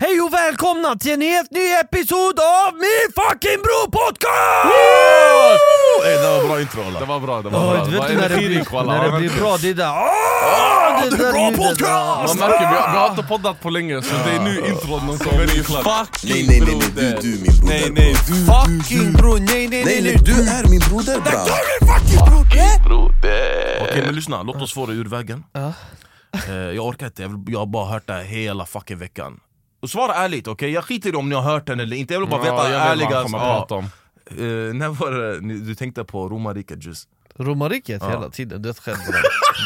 Hej och välkomna till en helt ny episod av min fucking bro podcast! Ey, det var bra intro alla. Det var bra, det var Åh, bra. vet du när det blir, walla. när det blir bra, det är där Åh, det är där bra ljudet, podcast! Man märker, vi har, vi har inte poddat på länge så det är nu intron någon kommer in klart. Nej nej nej, nej du, du är min broder Nej nej, du, Fucking bro, nej nej Nej nej nej, du är min broder bra. Okej men lyssna, låt oss få det ur vägen. Eh, Jag orkar inte, jag, vill, jag har bara hört det här hela fucking veckan. Och svara ärligt okej, jag skiter i om ni har hört den eller inte, jag vill bara veta Ja, jag vet vad han ärliga... kommer ja. Eh, när var det ni- du tänkte på romarriket just? Romarriket hela tiden, du vet själv.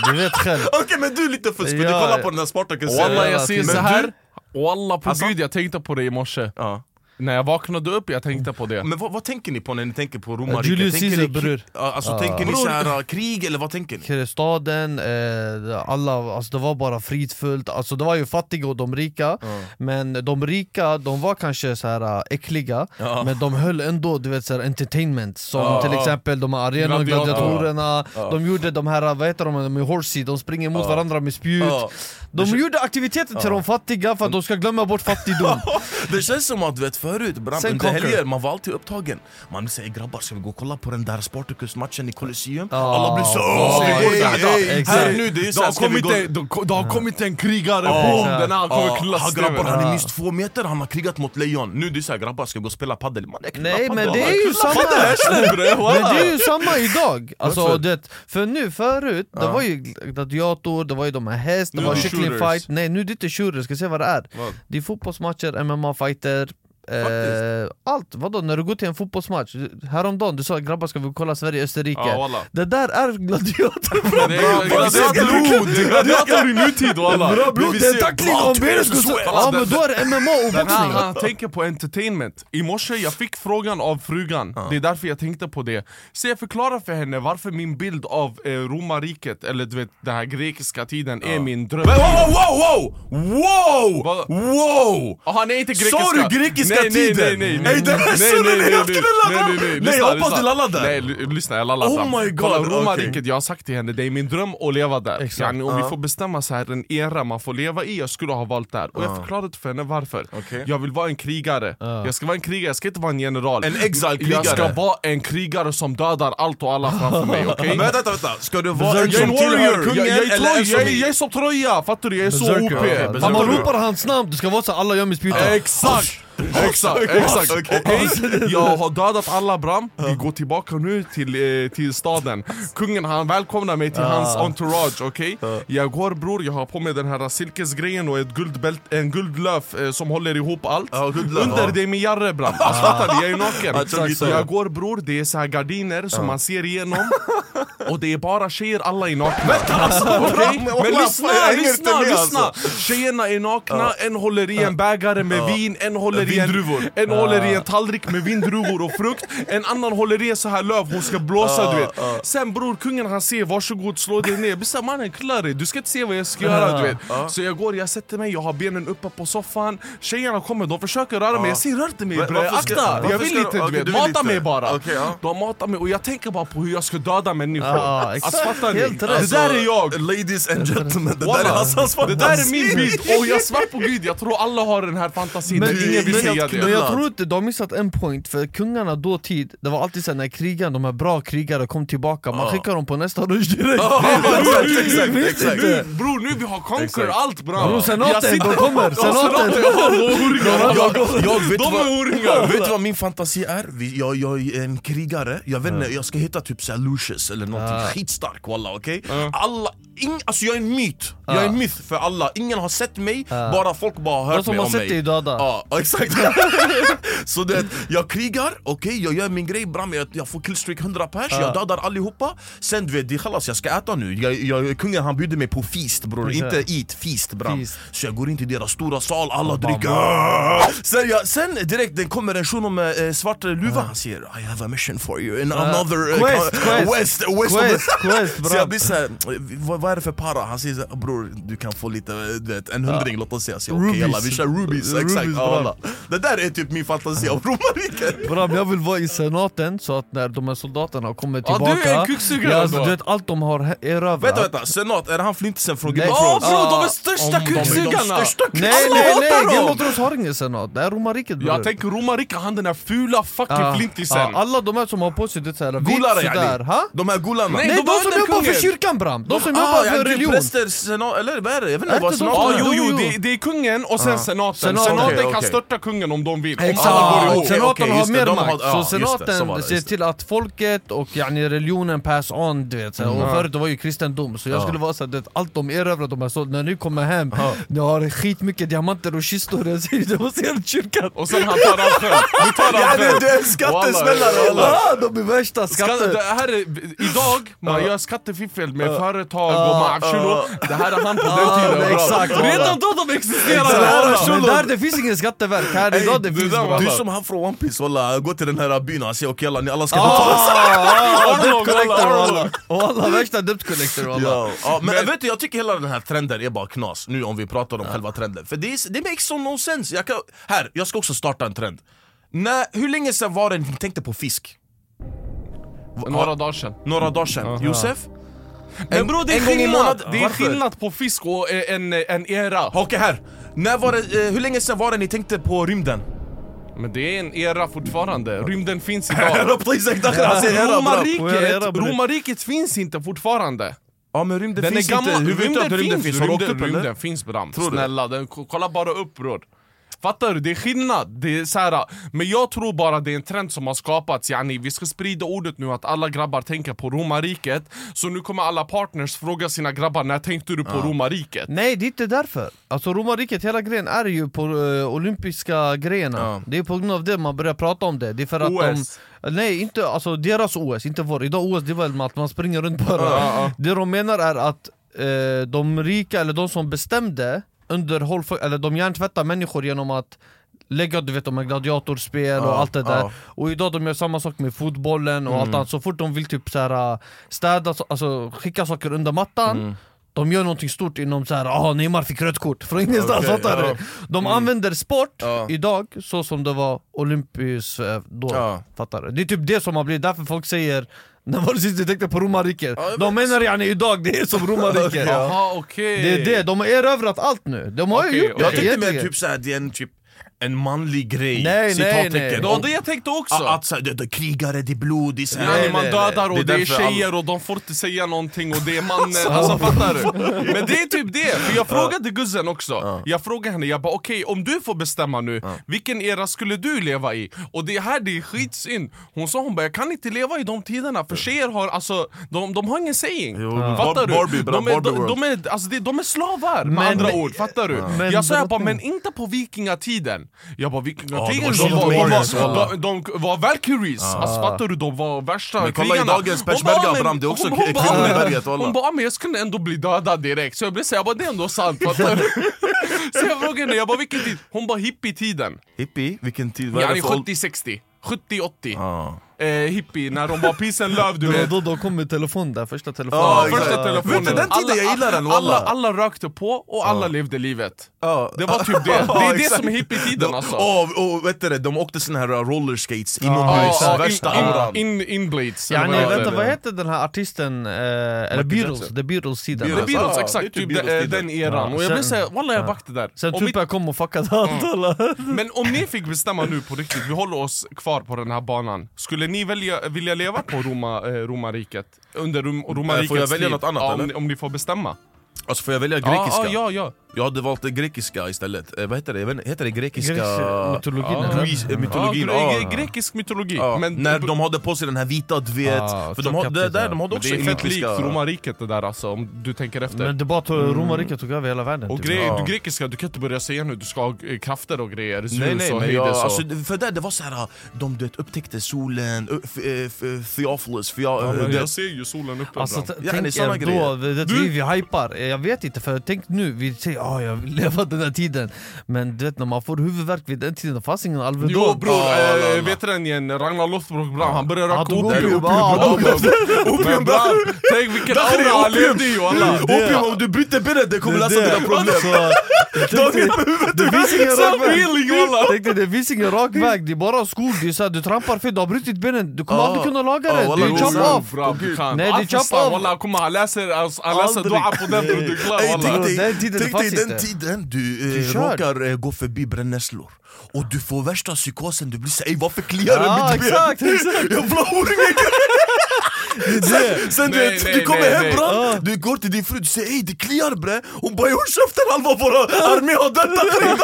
Du vet själv Okej men du är lite spydig, Ja. kolla på den där Spartacus Walla hela jag säger tiden. så Men här. Walla på Alltså- gud jag tänkte på det i morse. Ja. När jag vaknade upp jag tänkte på det. Men vad, vad tänker ni på när ni tänker på romarriket? Julius Tänker Caesar, ni, bror. Alltså Ja. tänker ni Bror. såhär krig eller vad tänker ni? staden, eh, alla, alltså det var bara fridfullt, alltså det var ju fattiga och de rika Men de rika, de var kanske så här äh, äckliga Ja. Men de höll ändå du vet, så här, entertainment Som Ja, till ja. exempel de här arenorna, Gladiator. gladiatorerna De gjorde de här, vad heter de, med horsey, de springer mot varandra med spjut. De gjorde aktiviteter till de fattiga för att de ska glömma bort fattigdom Det känns som att du vet förut, bram, Sen under helger, man var alltid upptagen Man säger grabbar ska vi gå och kolla på den där Spartacus-matchen i Colosseum? Ja. Alla blir så går där, exakt. här nu, det är har, ska vi kommit gå... en, det- det har kommit en krigare, Ja. boom! Den här kommer han grabbar, han är minst två meter, han har krigat mot lejon Nu det är såhär grabbar, ska vi gå och spela padel? Man, Nej men det är ju samma Men det är ju samma idag! Alltså, det, för nu förut, det var ju gladiator, det var ju de här häst, det var är det kyckling shooters. fight Nej nu är det inte shooters, ska se vad det är? Det är fotbollsmatcher, MMA-fighter Eh, allt, vadå? När du går till en fotbollsmatch, häromdagen du sa grabbar ska vi kolla Sverige-Österrike Ja. Det där är gladiator är gladiator det är gladiator i nutid walla! Bror, det är ser tackling om benet skulle. Ja men då är det MMA och boxning han tänker på entertainment. I morse jag fick frågan av frugan, det är därför jag tänkte på det. Så jag förklarar för henne varför min bild av eh, romarriket, eller du vet den här grekiska tiden, är min dröm. Wow, wow, wow! Wow! Wow! Ah, nej inte grekiska! Sa du grekiska nej, nej, tiden? Nej nej nej Ey, det här nej, sa du nej, när nej, jag nej. Nej nej nej, Nej, hoppas du laddade. Nej l- lyssna jag laddar Oh my God, Kolla romarriket, jag har sagt till henne det är min dröm att leva där. Exakt. Yani, om vi får bestämma så här en era man får leva i, jag skulle ha valt där. Och jag förklarade för henne varför. Jag vill vara en krigare. Jag ska vara en krigare, jag ska inte vara en general. En exile-krigare. Jag ska vara en krigare som dödar allt och alla framför mig, okej? Men vänta, vänta, ska du vara en är som tillhör kungen är eller jag, är- är som Troja, fattar du? Jag är så OP! du? ropar hans namn, det ska vara så alla gör med spjutet Exakt! Exakt, exakt! Okej. Okej? Jag har dödat alla Bram, vi går tillbaka nu till, eh, till staden Kungen han välkomnar mig till hans entourage, okej? Jag går bror, jag har på mig den här silkesgrejen och ett guldbält, en guldlöf eh, som håller ihop allt Ja, guldlöf, Under ja. det är min jarre Bram, alltså fattar du? Jag är naken Exakt så. Jag går bror, det är så här gardiner som man ser igenom Och det är bara tjejer, alla är nakna Okej? men lyssna, lyssna, lyssna! alltså. Tjejerna är nakna, en håller i en bägare med vin, en håller i en, Vindruvor. en håller i en tallrik med vindruvor och frukt. En annan håller i en så här löv, hon ska blåsa du vet. Sen bror, kungen han säger varsågod slå dig ner. Såhär mannen klar dig, du ska inte se vad jag ska göra du vet. Så jag går, jag sätter mig, jag har benen uppe på soffan. Tjejerna kommer, de försöker röra mig, jag säger rör inte mig bre, akta! Jag vill inte du vet, mata mig bara. De matar mig och jag tänker bara på hur jag ska döda människor. Alltså fattar ni? Det där är jag! Ladies and gentlemen, det där är Hassans det fantasi! där är min bild, och jag svär på gud, jag tror alla har den här fantasin. Men, ingen vill säga helt det. Men jag tror inte de har missat en point, för kungarna dåtid, det var alltid så när krigarna, de här bra krigare kom tillbaka, man skickar dem på nästa rush direkt? Bror nu vi har conquer allt bra senaten, Jag de kommer! Senaten! Jag, jag De är horungar. vet du vad min fantasi är? Jag, jag är en krigare, jag vet inte, jag ska heta typ såhär Lucius eller någonting skitstark walla okej? Alla, ing, alltså jag är en myt, jag är en myth för alla, ingen har sett mig, bara folk bara har De hört som mig har om sett mig. dig döda. Ja, exakt. Så det, jag krigar, okej jag gör min grej bram, jag, jag får killstreak 100 pers, jag dödar allihopa. Sen du vet, det är jag ska äta nu, jag, jag, kungen han bjuder mig på feast bror, inte eat, feast bram. Så jag går in till deras stora sal, alla dricker. Sen, jag, sen direkt det kommer en shuno med eh, svart luva, han säger I have a mission for you in another eh, Quest, quest. west, west Quest, quest, Så bra. jag blir såhär, vad, är det för para? Han säger såhär, bror du kan få lite, eh, du vet, en hundring låt oss säga Okej Rubies. jalla vi kör rubies, exakt Rubies, ja, bra. alla. Det där är typ min fantasi av romarriket Bram, jag vill vara i senaten så att när de här soldaterna kommer Ja, du tillbaka är en kuksugare ja, alltså, du vet allt de har erövrat Vänta vänta, senat, är det han flintisen från Game of Ja Thrones? bror, de är Ja, största kuksugarna! Nej nej nej! Game of Thrones har ingen senat, det är romarriket bror Jag tänker romarriket, han den där fula fucking Ja, flintisen ja, Alla de här som har på sig det såhär vitt Gulare sådär? De här gularna Nej, Nej de som jobbar för kyrkan Bram, de som Ah, jobbar ja, för religion? präster, senat, eller vad är det? Jag vet Är inte vad inte de senat Ja som- jo Jo, det, det är kungen och sen senaten, Senaten. senaten Okej, kan störta kungen om de vill, om Exakt, alla går ihop. Senaten har mer de har- makt, så senaten var det, ser till att folket och yani, religionen pass on, du vet, så, och förut det var ju kristendom, så jag Ja. skulle vara såhär, allt de erövrar de här, så när ni kommer hem, ni har skitmycket diamanter och kistor, jag säger det måste göra kyrkan Och sen han tar av själv, nu tar han Ja, själv. du, är en skattesmällare. Ah, De är värsta Skatt, skatter! här är, idag, man gör skattefiffel med företag och maafshulo Det här är han på den tiden exakt, Redan då de existerade! Där det finns ingen skatteverk, här idag det finns var bra du är som han från One Piece walla, gå till den här byn och säger okej alla, ni alla ska Ah, betala. walla! Värsta debt collector walla! Men, vet du, jag tycker hela den här trenden är bara knas, nu om vi pratar om själva trenden. För det, är, det makes some no sense, jag kan, här, jag ska också starta en trend. När, Hur länge sedan var det ni tänkte på fisk? Några dagar sedan. Några dagar sedan, Josef? Men bror det är en gång i skillnad, det är Varför? skillnad på fisk och eh, en, en era. Okej här, när var det, eh, hur länge sedan var det ni tänkte på rymden? Men det är en era fortfarande, rymden finns idag. Romarriket, Romarriket, romarriket finns inte fortfarande. Ja men rymden Den är finns gammal, inte, hur vet du att rymden finns? Rymden, rymden finns bram, snälla, den, kolla bara upp bror Fattar du? Det är skillnad, det är så här, men jag tror bara det är en trend som har skapats yani, Vi ska sprida ordet nu att alla grabbar tänker på romarriket Så nu kommer alla partners fråga sina grabbar när tänkte du på romarriket? Nej det är inte därför, alltså romarriket hela grejen är ju på eh, olympiska grejerna Ja. Det är på grund av det man börjar prata om det, det är för att OS. de Nej inte, alltså deras OS, inte vår, idag OS det är väl att man springer runt bara Ja, ja. Det de menar är att eh, de rika, eller de som bestämde underhåll, för, eller de hjärntvättar människor genom att lägga du vet, de här gladiatorspel och Ja, allt det där ja. Och idag de gör samma sak med fotbollen och Mm. allt annat, så fort de vill typ så här, äh, städa, så- alltså skicka saker under mattan Mm. De gör någonting stort inom så här, ah Neymar fick rött kort från ingenstans, ja. du? De använder sport Ja. idag så som det var olympiskt eh, då, Ja. fattar du? Det är typ det som har blivit, därför folk säger när var det sist du tänkte på romarriket? Ja, jag de menar yani idag, det är som romarriket okej. Det är det, de har erövrat allt nu, de har ju Okej, gjort. Jag det tänkte mer typ såhär, det är en typ en manlig grej, Nej, nej, nej. Det Om- det jag tänkte också! Att, att det, det är krigare, det är blod, det är såhär, Yani Nej, man nej, dödar och det är, därför alla- tjejer och de får inte säga någonting och det är mannen, alltså fattar du? Men det är typ det, för jag frågade guzzen också, jag frågade henne, jag bara okej om du får bestämma nu, vilken era skulle du leva i? Och det här det är skitsynd, hon sa hon bara jag kan inte leva i de tiderna för tjejer har alltså, de, de har ingen saying Fattar du? Barbie, de, är, de, de, är, alltså det, de är slavar med Men- andra ord, fattar du? Men jag sa jag bara men inte på vikingatiden Jag bara vikingatiden, Ja, de, de var de, var, de, de, var valkyries, alltså fattar du? De var värsta Men kolla i krigarna. dagens Hon peshmerga, bara, men- Bram, det är också kvinnor i men- berget. Hon bara, men jag skulle ändå bli dödad direkt, så jag blev såhär, jag bara det är ändå sant fattar du? Så jag frågade henne, jag bara vilken tid? Hon bara hippietiden Hippie, vilken tid? Vad är det för ålder? 70-60, 70-80 Ja. eh, hippie när de var peace and love du Då, vet då, då kom ju telefon där, första telefonen Ja, Ja, första telefonen. Vet du, den tiden jag gillar den, alla, wallah. alla rökte på och alla levde livet. Ja. Det var typ det. Det Ja, är det exakt. som är hippietiden De- alltså. Och, och vet du, det, de åkte såna här rollerskates Ja, inomhus, ja, värsta in, auran. in, in, inblades. Ja, vad nej, heter vänta, det? vad heter den här artisten? Eh, eller Beatles. The Beatles. The Beatles, Ja, exakt. typ Typ de- Beatles-tiden. den eran. Ja, och jag blev såhär, walla jag backade där. Sen Tupac kom och fuckade allt alla. Men om ni fick bestämma nu på riktigt, vi håller oss kvar på den här banan. Skulle ni välja, vilja leva på Roma, eh, romarriket? Under rom, romarrikets Får jag välja något annat, ja, om, eller? ni- om ni får bestämma. Alltså får jag välja grekiska? Ja, ja, ja. Jag hade valt det grekiska istället. Eh, vad heter det? Jag vet inte, heter det grekiska... Grekiska mytologin, Ja, eller? Greis- eh, mytologin, ja, ja. gre- Grekisk mytologi. Ja, Men, när de hade på sig den här vita, du vet. Ah, för de, hade, trollkapten, där, ja. de hade men också det är fett likt romarriket det där alltså, om du tänker efter. Men det bara tog, romarriket tog över hela världen. och typ. gre Ja. du grekiska, du kan inte börja säga nu du ska ha eh, krafter och grejer, Zeus Nej nej, och men Hades jag, och... alltså, för där det var så här, de du vet, upptäckte solen, uh, f- eh, f- Theophilus, för jag, ja, men jag ser ju solen uppe Alltså ibland. t- Ja, det är tänk såna er då, grejer. det, det, Du- vi, vi hypar, Eh, jag vet inte för tänk nu, vi säger ah, jag vill leva den här tiden Men du vet när man får huvudvärk vid den tiden, det fanns ingen Alvedon Jo bror, alla, alla. vet du den igen? Ragnar Lothbrok bram, han började röka opium. opium, bram, tänk vilken aura han levde i walla! Opium, om du bryter benet det kommer lösa dina problem! Så, tänk dig, det finns ingen rak väg Self-healing walla! Tänk dig, det finns ingen rak väg, det är bara skog, det är så du trampar fel, du har brutit benen, du kommer aldrig kunna laga det, det är chop off! Nej, det är chop off. Han läser, alltså, dua på den bror, du är klar walla! Dig, Den inte. tiden du Du eh, kör. råkar eh, gå förbi brännässlor och du får värsta psykosen, du blir såhär ey varför kliar det Ja mitt ben? exakt, exakt! Jävla horunge! Sen, sen du, Nej, vet, nej, du kommer nej, hem nej. bram, du går till din fru, du säger ey det kliar bre. Hon bara håll käften halva våra armé har dött redan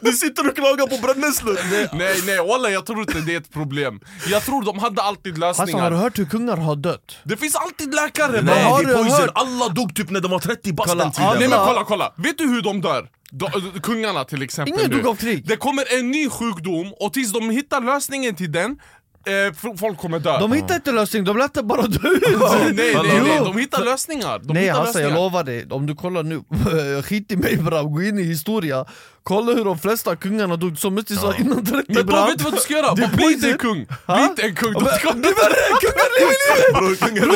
Du sitter och klagar på brännässlor Nej. Nej walla jag tror inte det är ett problem. Jag tror de hade alltid Alltså har du lösningar hört hur kungar har dött? Det finns alltid läkare Nej har det är du poison, hört? alla dog typ när de var 30 bast Kolla, den tiden. Alla- Nej men kolla. kolla, vet du hur de dör? De, kungarna till exempel Ingen dog av krig. Det kommer en ny sjukdom och tills de hittar lösningen till den eh, Folk kommer dö De hittar inte lösning, de lät det bara dö ut! nej, nej, nej, de hittar lösningar! De Nej hittar jag lösningar. lovar dig, om du kollar nu, skit i mig bram, gå in i historia Kolla hur de flesta kungarna dog, som Musti sa innan 30 Men bram vet du vad du ska göra? Bli inte en kung! Ha? Bli inte en kung! Kungen lever livet! Bror, kungen,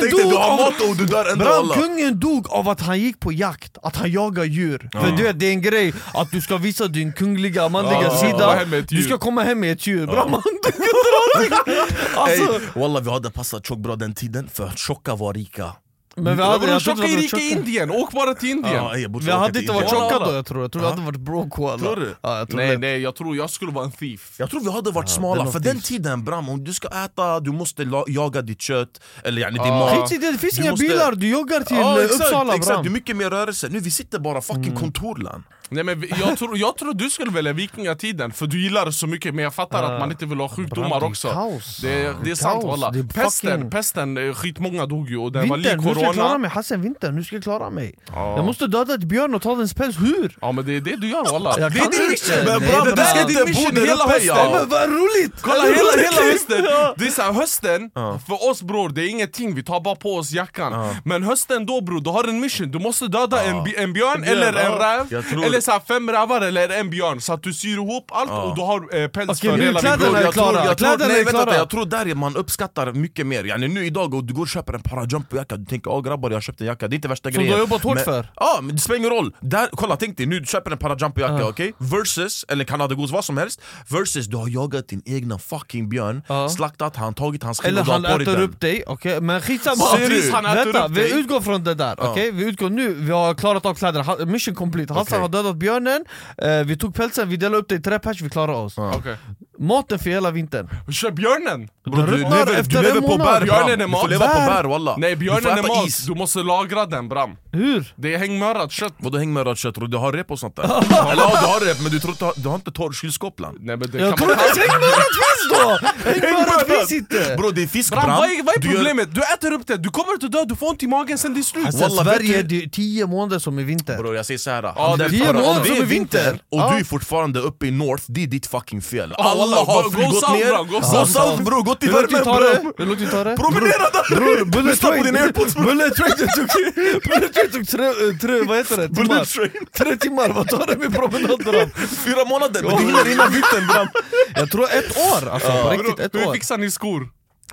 dig, du dog har mat och du dör ändå alla. kungen dog av att han gick på jakt, att han jagar djur. För du vet, det är en grej att du ska visa din kungliga manliga Ja, sida. komma hem med ett Du ska komma hem med ett djur, Bram han dog inte någonting! Alltså, Ey, Walla vi hade passat tjockt bra den tiden för tjocka var rika men vi hade, jag trodde rika Indien, åk bara till Indien! Ja, Vi hade inte varit tjocka då jag tror, jag tror vi hade varit broke walla Tror du? Ja, jag tror Nej det. nej, jag tror jag skulle vara en thief. Jag tror vi hade varit smala, för den tiden bram, om du ska äta, du måste jaga ditt kött, eller yani din mat. Skit i det, det finns Du inga måste- bilar, du joggar till Ja eh, exakt, Uppsala exakt, det är Bram mycket mer rörelse, nu vi sitter bara fucking kontorland Nej men jag tror, jag tror du skulle välja vikingatiden, för du gillar det så mycket men jag fattar att man inte vill ha sjukdomar är också. kaos. Det, det är Det är sant walla. Pesten, fucking- pesten, eh, skitmånga dog ju och den var lik Vintern, nu ska jag klara corona mig Hassan, vintern, nu ska jag klara mig. Ja. Jag måste döda ett björn och ta dens päls, hur? Ja men det är det du gör walla. Jag Det är din mission! Men bram, det där är din mission hela hösten! Men vad roligt! Kolla hela, hela hösten! Det är såhär, hösten, för oss bror, det är ingenting, vi tar bara på oss jackan. Men hösten då bror, du har en mission, du måste döda en, en björn eller en räv Eller så här, fem rävar eller en björn, så att du syr ihop allt och du har eh, päls Okej, för hela din bror är jag tror, klara, jag tror, nej, är vänta, jag tror där man uppskattar mycket mer, yani nu idag och du går och köper en parajumperjacka, du tänker åh grabbar jag har köpt en jacka, det är inte värsta Som grejen. du har jobbat hårt men, för. Ja men det spelar ingen roll, där, kolla tänk dig, nu du köper en parajumperjacka okej? Versus, eller Canada Goose, vad som helst. Versus du har jagat din egna fucking björn, Ja. slaktat han, tagit hans skinn Eller och du har han på dig äter den. upp dig, okej? Men skitsamma, Ja, han äter Vänta, upp vi dig. utgår från det där, okej? Vi utgår nu, vi har klarat av kläderna, mission complete. Hassan har dödat björnen, eh, vi tog pälsen, vi delade upp det i tre pers, vi klarade oss Okay. Maten för hela vintern Kör björnen! Bro, du ruttnar lever, efter du en lever på månad. bär Björnen bram, är du får mat. leva på Bär. walla Nej Du björnen är mat, is. du måste lagra den bram Hur? Det är hängmörat kött Vadå hängmörat kött? Du har rep och sånt där? Eller ja, du har rep men du, tror, inte- du har inte torr kylskåplan Nej men det Jag man inte ens hängmörat finns då! Hängmörat finns inte! Bro det är fisk Bram, vad är, vad är Du gör- problemet? Du äter upp det, du kommer inte dö, du får ont i magen sen det är slut Alltså, Sverige, du- det är tio månader som är vinter Bror jag säger såhär, Ja, det är Anders, tio om månader det som är vinter. och du är fortfarande uppe i north, det är ditt fucking fel Alla har gå gått ner. bro, gå South. Bror, gå till Hur värmen det? bror! Hur långt tar det? Promenera där! Lyssna på din airpods bror! Bullet Train det tog, Bullet Train tog tre, tre, vad heter det? Bullet train. Tre timmar, vad tar det med promenad bram? Fyra månader, men du hinner innan vintern bram! Jag tror ett år alltså, på riktigt ett Hur år fixar ni skor?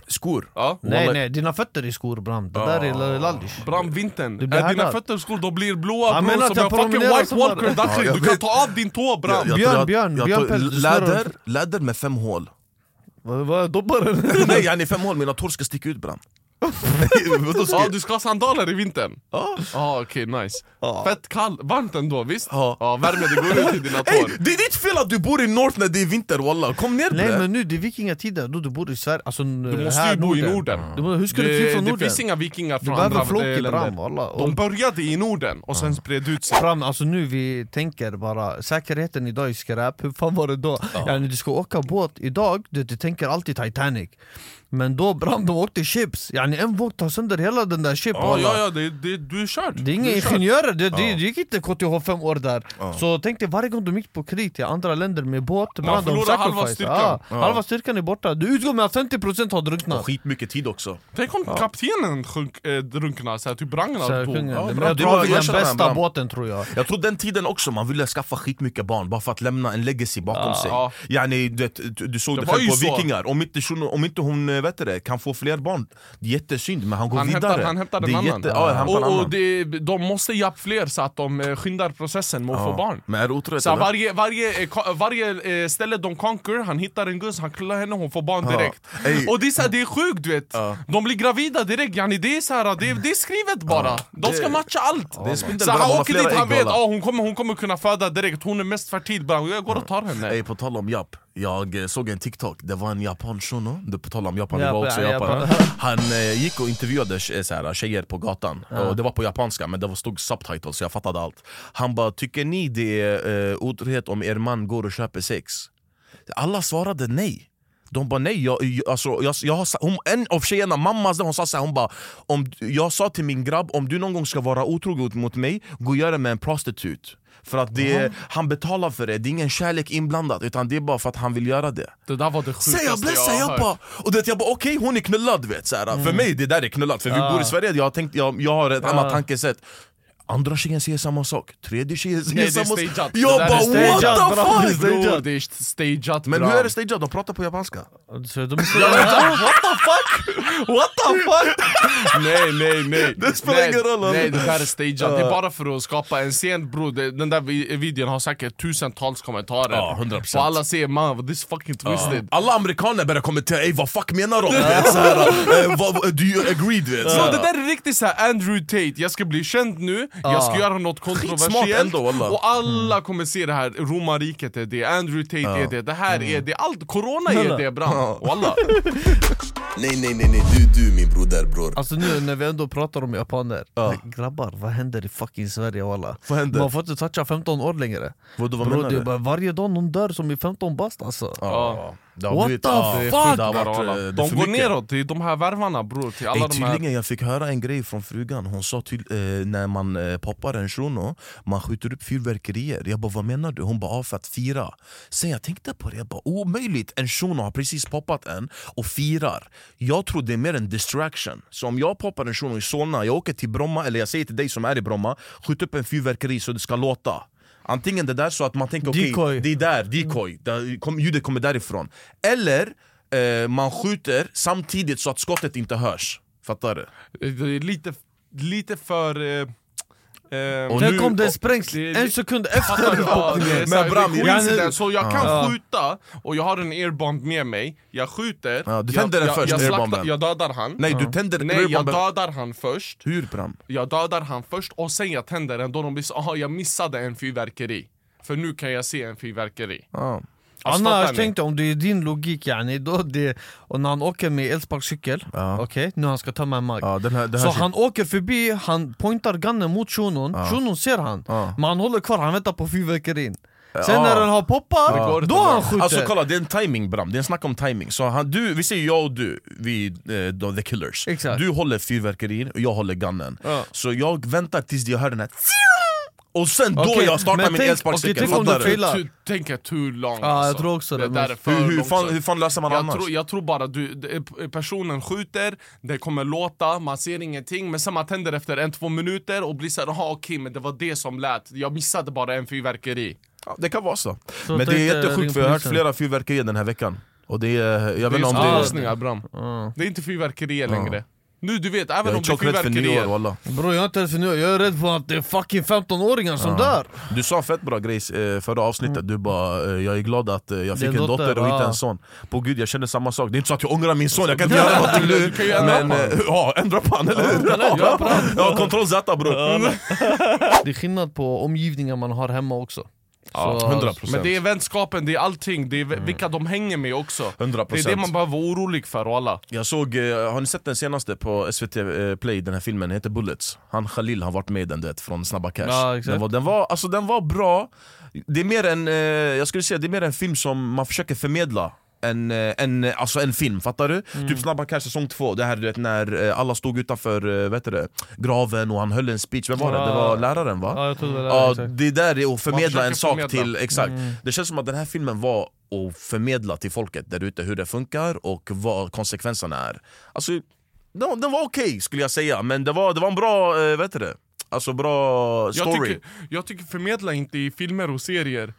Skor? Ja. Nej nej, dina fötter i skor bram, det där är lallish Bram vintern, Du blir är dina fötter skor då blir blåa Han bror menar som en fucking White Walker. Dakhli, du kan ta av din tå bram Jag- jag Björn, björn, björn Läder, läder med fem hål. Vad vad är dobbaren? Nej yani fem hål, mina tår ska sticka ut bram Vadå ska Ja jag- du ska ha sandaler i vintern? Ja. Ah, okej nice. Fett kallt, varmt ändå visst? Ja. Ja värme det går ut i dina Ey, tår det är ditt fel att du bor i North när det är vinter walla, kom ner Nej bre! men nu, det är vikingatiden, då du bor i Sverige, alltså Du måste här ju bo i Norden. Du, må- hur ska du fly det, från det Norden? finns inga vikingar Du från andra eh, länder. walla. Och- De började i Norden och sen spred ut sig. Fram, alltså nu vi tänker bara, säkerheten idag är skräp, hur fan var det då? Ja. när du ska åka båt idag, du, du tänker alltid Titanic Men då bram, de åkte chips, yani en våg tar sönder hela den där chip Ja walla. ja ja, det, det, du är körd Det är inga ingenjörer, det, det, det gick inte KTH fem år där. Så tänk dig varje gång de gick på krig till andra länder med båt, de förlorar halva styrkan. Ja, Halva styrkan är borta, du utgår med att 50% har drunknat. Och skitmycket tid också. Tänk om kaptenen sjönk, äh, drunknade, såhär, typ Så Ragnar här, dog. Ja, bra. Det var- den bästa båten tror jag. Jag tror den tiden också, man ville skaffa skitmycket barn bara för att lämna en legacy bakom sig. Yani, du, du, du såg Det det, själv på så. vikingar, om inte, om inte hon eh, vet det, kan få fler barn Jättesynd, men han går Han vidare hämtar, han hämtar en annan. ja, han och och annan. det, de måste japp fler så att de eh, skyndar processen med att få barn. Men är det otroligt Så eller? varje, varje, eh, varje ställe de conquer, han hittar en guzz, han knullar henne, hon får barn direkt. Ey. Och det är, så här, det är sjukt du vet, de blir gravida direkt, yani, det, är så här, det, det är skrivet bara. De ska matcha allt. Så han åker dit, han vet walla. oh, hon, kommer, hon kommer kunna föda direkt, hon är mest fertil, jag går och tar henne. Ey, på tal om japp, jag eh, såg en TikTok, det var en japan shuno, på tal om Japan, det var också ja, Japan. Japan. Han eh, gick och intervjuade tje- så här, tjejer på gatan, och det var på japanska men det var stod subtitles så jag fattade allt. Han bara, tycker ni det är eh, otrohet om er man går och köper sex? Alla svarade nej. De bara nej, jag, jag, alltså, jag, jag har, hon, en av tjejerna, mammas, hon sa så här, hon bara om, Jag sa till min grabb, om du någon gång ska vara otrogen mot mig, gå och gör det med en prostitute För att det, han betalar för det, det är ingen kärlek inblandad utan det är bara för att han vill göra det. Det där var det sjukaste jag blessar har jag hört. bara Och det, jag bara okej hon är knullad vet såhär. För mig det där är knullat, för vi bor i Sverige, jag, har tänkt, jag, jag har ett annat tankesätt Andra tjejen säger samma sak, tredje tjejen säger Nej, samma sak. Jag bara är what the fuck! Det är Bror, det är stageat Men hur är det stageat? De pratar på japanska Så de är What the fuck? What the fuck? nej nej nej Det spelar nej, ingen roll? Nej det där är stageat, det är bara för att skapa en scen bror Den där vi- videon har säkert tusentals kommentarer Ja, 100%. Och alla säger man this fucking twisted Alla amerikaner börjar kommentera ey vad fuck menar de? Du vet, så här, eh, vad, do you agree? Du vet, så Så här. det där är riktigt såhär Andrew Tate, jag ska bli känd nu, jag ska göra något kontroversiellt ändå. Och alla kommer se det här, romarriket är det, Andrew Tate är det, det här är det, allt, corona är det bram Wallah. Nej nej nej, nej. Du, du min broder bror. Alltså nu när vi ändå pratar om japaner, grabbar vad händer i fucking Sverige walla? Vad händer? Man får inte toucha 15 år längre. Vadå, vad Bro, menar du? Varje dag någon dör som är 15 bast alltså. Ja. Det har What blivit- the ja, fuck? Det har varit, De går neråt, det är de här värvarna bror, till alla Ey, de här tydligen jag fick höra en grej från frugan, hon sa till, eh, när man eh, poppar en shuno, man skjuter upp fyrverkerier. Jag bara vad menar du? Hon bara ah, för att fira. Sen jag tänkte på det, jag bara omöjligt, en shuno har precis poppat en och firar. Jag tror det är mer en distraction. Så om jag poppar en shuno i Solna, jag åker till Bromma, eller jag säger till dig som är i Bromma Skjut upp en fyrverkeri så det ska låta Antingen det där så att man tänker okej, Decoy. det är där, decoy, där, kom, ljudet kommer därifrån Eller eh, man skjuter samtidigt så att skottet inte hörs Fattar du? Det är lite, lite för... Eh, eh, Och Tänk nu- om det sprängs en sekund efter? Ja, Men Bram, jag-. Så jag kan Ja. skjuta, och jag har en airbomb med mig, jag skjuter, Ja, du jag, tänder den jag, först, jag, slaktar- airbomben. jag dödar han Nej du tänder Nej jag dödar han först Hur Bram? Jag dödar han först och sen jag tänder den då de blir så aha jag missade en fyrverkeri För nu kan jag se en fyrverkeri. Annars tänkte om det är din logik yani, då det, och när han åker med elsparkcykel, Ja. okej, nu han ska tömma en mag Ja, den här, den här Så han åker förbi, han pointar gunnen mot shunon, shunon ser han Ja. Men han håller kvar, han väntar på fyrverkerin Sen Ja. när den har poppat, då inte han skjuter. Alltså kolla, det är en timing Bram, det är en snack om timing. Så han, du, Vi säger jag och du, vi eh, the killers. Exakt. Du håller fyrverkerin och jag håller gunnen Ja. Så jag väntar tills jag hör den här Och sen då Okej, jag startar men min tänk- elsparkcykel, tänk om du fattar du? failar. Tu- Tänk är too long Ja, jag alltså. tror också det, Det där men- är för Hur, hur, fan, hur fan löser man jag annars? tror, jag tror bara du, det- personen skjuter, det kommer låta, man ser ingenting Men sen man tänder efter en, två minuter och blir såhär, jaha okej men det var det som lät Jag missade bara en fyrverkeri Ja, det kan vara så. Så Men det tänkte är jättesjukt för jag har hört polisen. flera fyrverkerier den här veckan. Och det är, jag Det vet är inte om det skottlossningar bram Ja. Det är inte fyrverkerier längre Nu du vet, även Jag är om det är tjock rädd för nyår fyrverkerier walla. Bro jag är inte ens för nu, jag är rädd för att det är fucking 15-åringar som dör. Du sa fett bra grej eh, förra avsnittet, du bara eh, jag är glad att eh, jag är fick en dotter, dotter och inte ja. en son. På gud jag känner samma sak, det är inte så att jag ångrar min son, jag kan inte göra något eller Du kan ju hur? ändra Men på ja, ändra på han eller hur? Ja, Ja, kontroll Z bror. Det är skillnad på omgivningar man har hemma också Ja, Så- 100% Men det är vänskapen, det är allting, det är vilka de hänger med också. 100%. Det är det man behöver vara orolig för och alla Jag såg, eh, har ni sett den senaste på SVT eh, Play, den här filmen, den heter Bullets. Han Khalil har varit med i den du vet, från Snabba Cash. Ja, den, var, den, var, alltså, den var bra. Det är mer en, eh, jag skulle säga det är mer en film som man försöker förmedla en, eh, en, eh, alltså en film, fattar du? Mm. Typ Snabba Cash säsong två, det här du vet när eh, alla stod utanför vet du graven och han höll en speech, vem var det? Det var läraren va? Ja jag tror det var Ja, det, där är att förmedla en sak förmedla. till, exakt Mm. Det känns som att den här filmen var att förmedla till folket där ute hur det funkar och vad konsekvenserna är Alltså, den, den var okej skulle jag säga, men det var, det var en bra, vet du det? Alltså bra jag story tycker, jag tycker förmedla inte i filmer och serier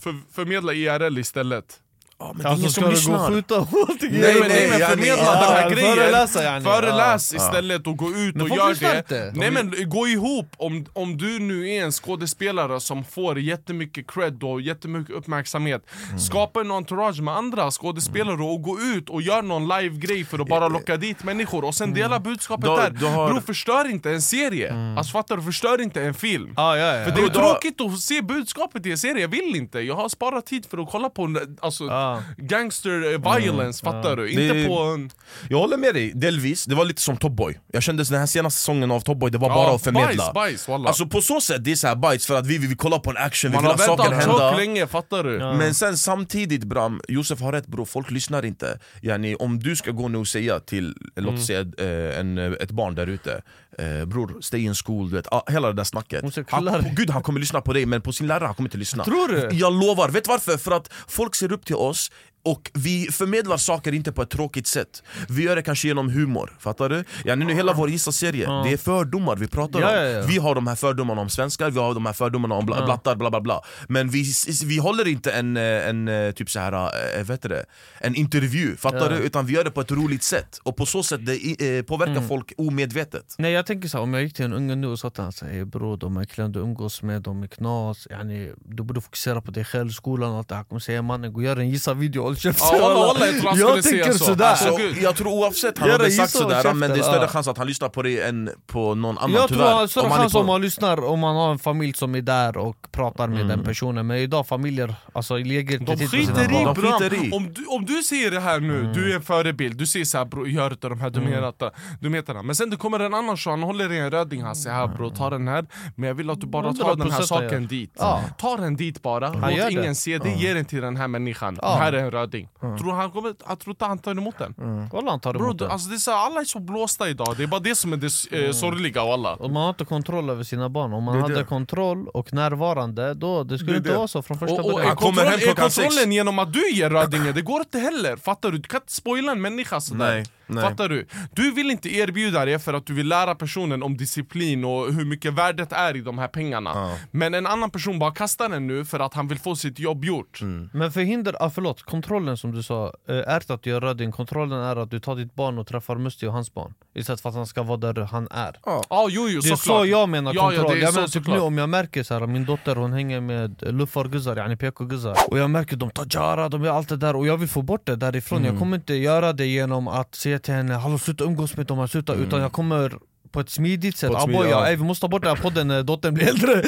för, Förmedla IRL istället ja, men Alltså ingen ska som du gå och lyssnar skjuta och Nej, Nej men, nej, men förmedla Ja, den här grejen, föreläsa, yani. föreläs Ja. istället och gå ut Men och gör lyssnar det inte. Nej men gå ihop, om, om du nu är en skådespelare som får jättemycket cred och jättemycket uppmärksamhet Mm. Skapa en entourage med andra skådespelare och gå ut och gör någon live-grej för att bara locka dit människor och sen dela budskapet Mm. Då- där då har- Bro förstör inte en serie, alltså fattar du? Förstör inte en film Ja, ja, ja. för det är Då- då- tråkigt att se budskapet i en serie, jag vill inte. Jag har sparat tid för att kolla på alltså, Ja. gangster eh, violence, fattar du? Inte Det- på en... Jag håller med dig, delvis, det var lite som Top Boy Jag kände den här senaste säsongen av Top Boy, det var bara att förmedla bajs, bajs, wallah. Alltså på så sätt, det är så här bajs för att vi, vi vill kolla på en action, vi Man vill har ha saker väntat hända tjockt länge, fattar du? Men sen samtidigt Bram, Josef har rätt bro, folk lyssnar inte yani, Om du ska gå nu och säga till, låt oss säga eh, en, ett barn där ute eh, Bror, stay in school, du vet, ah, hela det där snacket han. Gud han kommer lyssna på dig men på sin lärare han kommer inte lyssna Tror du? Jag lovar, vet varför? För att folk ser upp till oss och vi förmedlar saker inte på ett tråkigt sätt. Vi gör det kanske genom humor, fattar du? Ja, nu hela vår gissa-serie, det är fördomar vi pratar Ja, om. ja, ja. Vi har de här fördomarna om svenskar, vi har de här fördomarna om bla, blattar, bla bla bla. Men vi, vi håller inte en, eh, en eh, typ så här, eh, vet det, en intervju, fattar du? Utan vi gör det på ett roligt sätt. Och på så sätt det påverkar Mm. folk omedvetet. Nej jag tänker så här, om jag gick till en unge nu och sa till honom så här, "Ey, bror de här killarna du umgås med, de är knas. Yani, Du borde fokusera på dig själv, skolan och allt det här. Kommer säga mannen gå och gör en gissa-video, håll käften Ja, jag tror han skulle säga så. sådär. Alltså, jag tror oavsett han hade sagt sådär men det är större chans att han lyssnar på dig än på någon annan Jag tror tyvärr. större Om han är chans om man lyssnar om man har en familj som är där och pratar med den personen. Men idag familjer, alltså lägger inte tid på sina barn. De skiter i. om du, om du säger det här nu, du är en förebild, du säger såhär bro, gör inte de här dumheterna, dumheterna Men sen det kommer en annan så han håller i en röding, han säger här bro, ta den här. Men jag vill att du bara tar den här 100% saken dit. Ta den dit bara, låt ingen se det, ge den till den här människan. Här är en röding Tror du han kommer, jag tror inte han tar emot den? Kolla han tar Bro, emot du, den alltså det är så, här, alla är så blåsta idag, det är bara det som är det eh, sorgliga av alla och man har inte kontroll över sina barn, om man Det hade det. kontroll och närvarande då, det skulle Det inte det. vara så från första och, och är, början Han kommer kontroll, hem är klockan sex. kontrollen genom att du ger rödingen? Det går inte heller, fattar du? Du kan inte spoila en människa sådär Nej, nej. Fattar du? Du vill inte erbjuda det för att du vill lära personen om disciplin och hur mycket värdet är i de här pengarna Ja. Men en annan person bara kastar den nu för att han vill få sitt jobb gjort Mm. Men förhinder, ah, förlåt, kontrollen som du sa eh, är inte att du gör röding, kontrollen är att du tar ditt barn och träffar Musti och hans barn Istället för att han ska vara där han är Ja, jo, jo, Det är såklart så jag menar Ja, ja, kontroll, det är jag så menar typ nu om jag märker så här, min dotter hon hänger med luffarguzzar, yani PK-guzzar Och jag märker de tar jara, de gör allt det där och jag vill få bort det därifrån Mm. Jag kommer inte göra det genom att säga till henne 'Hallå sluta umgås med dem, här, sluta' utan jag kommer på ett smidigt sätt, Mm. Ett smidigt- ja. ey, vi måste ta bort den här podden när dottern blir äldre.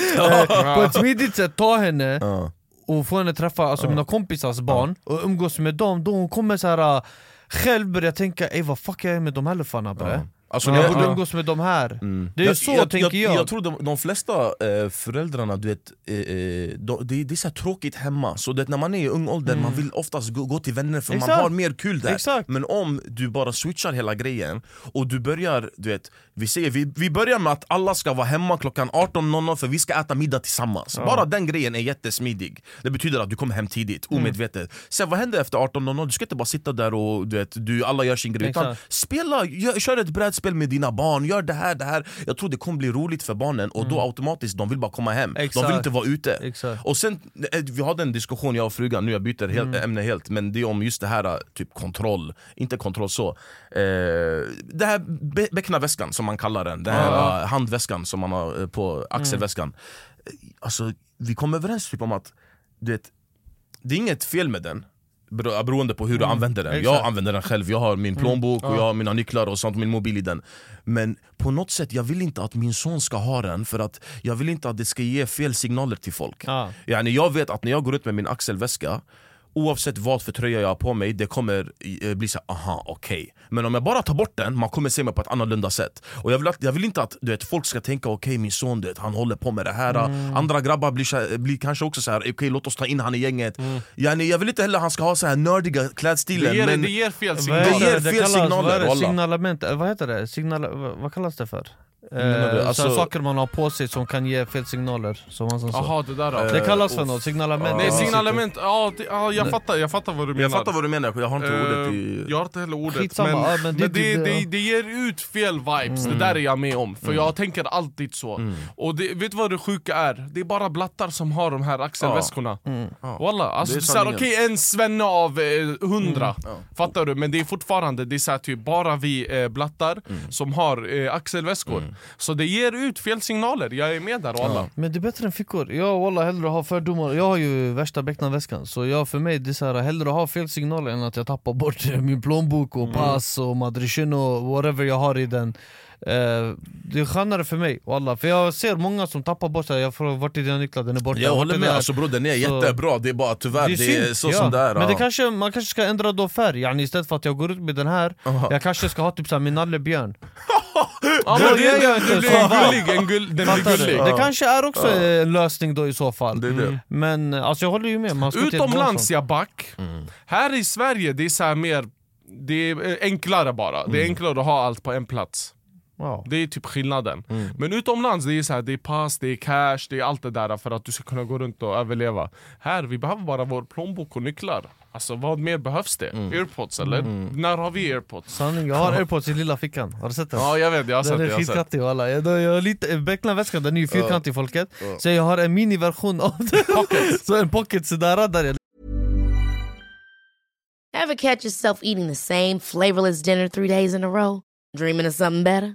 Eh, På ett smidigt sätt, ta henne och få henne träffa alltså, mina kompisars barn och umgås med dem, då hon kommer så här äh, själv börja tänka ey vad fuck jag är med de här luffarna bre Alltså, Jag borde ja. umgås med de här. Det är ju så tänker jag. Jag tror de, de flesta eh, föräldrarna, du vet, eh, eh, de, det, det är så tråkigt hemma Så det, när man är i ung ålder, man vill oftast gå, gå till vänner för man Mm. Exakt. har mer kul där Exakt. Men om du bara switchar hela grejen och du börjar, du vet, vi, säger, vi, vi börjar med att alla ska vara hemma klockan 18.00 för vi ska äta middag tillsammans Bara den grejen är jättesmidig Det betyder att du kommer hem tidigt, Mm. omedvetet Sen vad händer efter 18.00? Du ska inte bara sitta där och du vet, du, alla gör sin grej utan Exakt. Spela, gör, kör ett brädspel med dina barn, gör det här, det här. Jag tror det kommer bli roligt för barnen och då automatiskt de vill bara komma hem. De Mm. Exakt. vill inte vara ute. Exakt. Och sen, eh, vi hade en diskussion jag och frugan, nu jag byter helt, Mm. ämne helt Men det är om just det här eh, typ kontroll, inte kontroll så. Eh, Det här be, becknarväskan som man kallar den, den här eh, handväskan som man har på axelväskan. Eh, Alltså vi kom överens typ om att du vet, det är inget fel med den beroende på hur du använder den. Jag Mm. exakt. använder den själv, jag har min plånbok och jag har mina nycklar och sånt, min mobil i den. Men på något sätt, jag vill inte att min son ska ha den för att jag vill inte att det ska ge fel signaler till folk. Yani jag vet att när jag går ut med min axelväska Oavsett vad för tröja jag har på mig, det kommer eh, bli så här, aha okej Men om jag bara tar bort den, man kommer se mig på ett annorlunda sätt Och jag vill, att, jag vill inte att du vet, folk ska tänka okej min son du vet, han håller på med det här Andra grabbar blir, här- blir kanske också så här, okej låt oss ta in han i gänget yani, Jag vill inte heller att han ska ha så här nördiga klädstilen Det ger, men det ger fel signaler. Det ger fel kallas, signaler, vad är det? Signalement, eh, vad heter det? Signal, vad kallas det för? Eh, Alltså- så saker man har på sig som kan ge fel signaler, som han sa. Jaha det där då. Eh, Det kallas för något, signalement. Nej signalement, ja, det, ja jag, fattar, jag fattar vad du menar. Jag fattar vad du menar, jag har inte ordet Eh, i... Jag har inte heller ordet, Skitsamma, men, ja, men, men det, det- det, det- det, ger ut fel vibes, det där är jag med om. För jag tänker alltid så. Och det, vet du vad det sjuka är? Det är bara blattar som har de här axelväskorna. Walla, alltså Det är det sanningen. okej en svenne av eh, hundra, fattar du? Men det är fortfarande det är såhär, typ, bara vi eh, blattar som har eh, axelväskor. Så det ger ut fel signaler, jag är med där walla. Men det är bättre än fickor. Jag wallah hellre ha fördomar. Jag har ju värsta becknarväskan, så jag, för mig det är så här, hellre ha fel signaler än att jag tappar bort min plånbok och pass och madrichin och whatever jag har i den. Eh, det är skönare för mig, wallah. För jag ser många som tappar bort sig, jag får vart är dina nycklar, den är borta. Jag håller är med, det alltså bror den är Så- jättebra, det är bara tyvärr, det är, synd, så ja. som det är Men det ja. kanske, man kanske ska ändra då färg, yani istället för att jag går ut med den här. Jag kanske ska ha typ såhär min nallebjörn. Ja, Det det, jag det, inte, det blir gullig, en gull, den blir gullig. Det kanske är också en lösning då i så fall. Det är det. Men alltså jag håller ju med, man ett Utomlands bra ja back, här i Sverige det är så här mer det är eh, enklare bara, det är enklare att ha allt på en plats Wow. Det är typ skillnaden. Men utomlands det är så här, det är pass, det är cash, det är allt det där för att du ska kunna gå runt och överleva. Här, vi behöver bara vår plånbok och nycklar. Alltså vad mer behövs det? Airpods eller? När har vi airpods? Sanning, jag har airpods i lilla fickan, har du sett den? Ja jag vet, jag har sett Den det. är walla, jag, jag, har lite, becknarväskan den är ju fyrkantig folket Så jag har en miniversion av den, så en pocket sådär där jag Ever catch yourself eating the same flavorless dinner three days in a row? Dreaming of something better?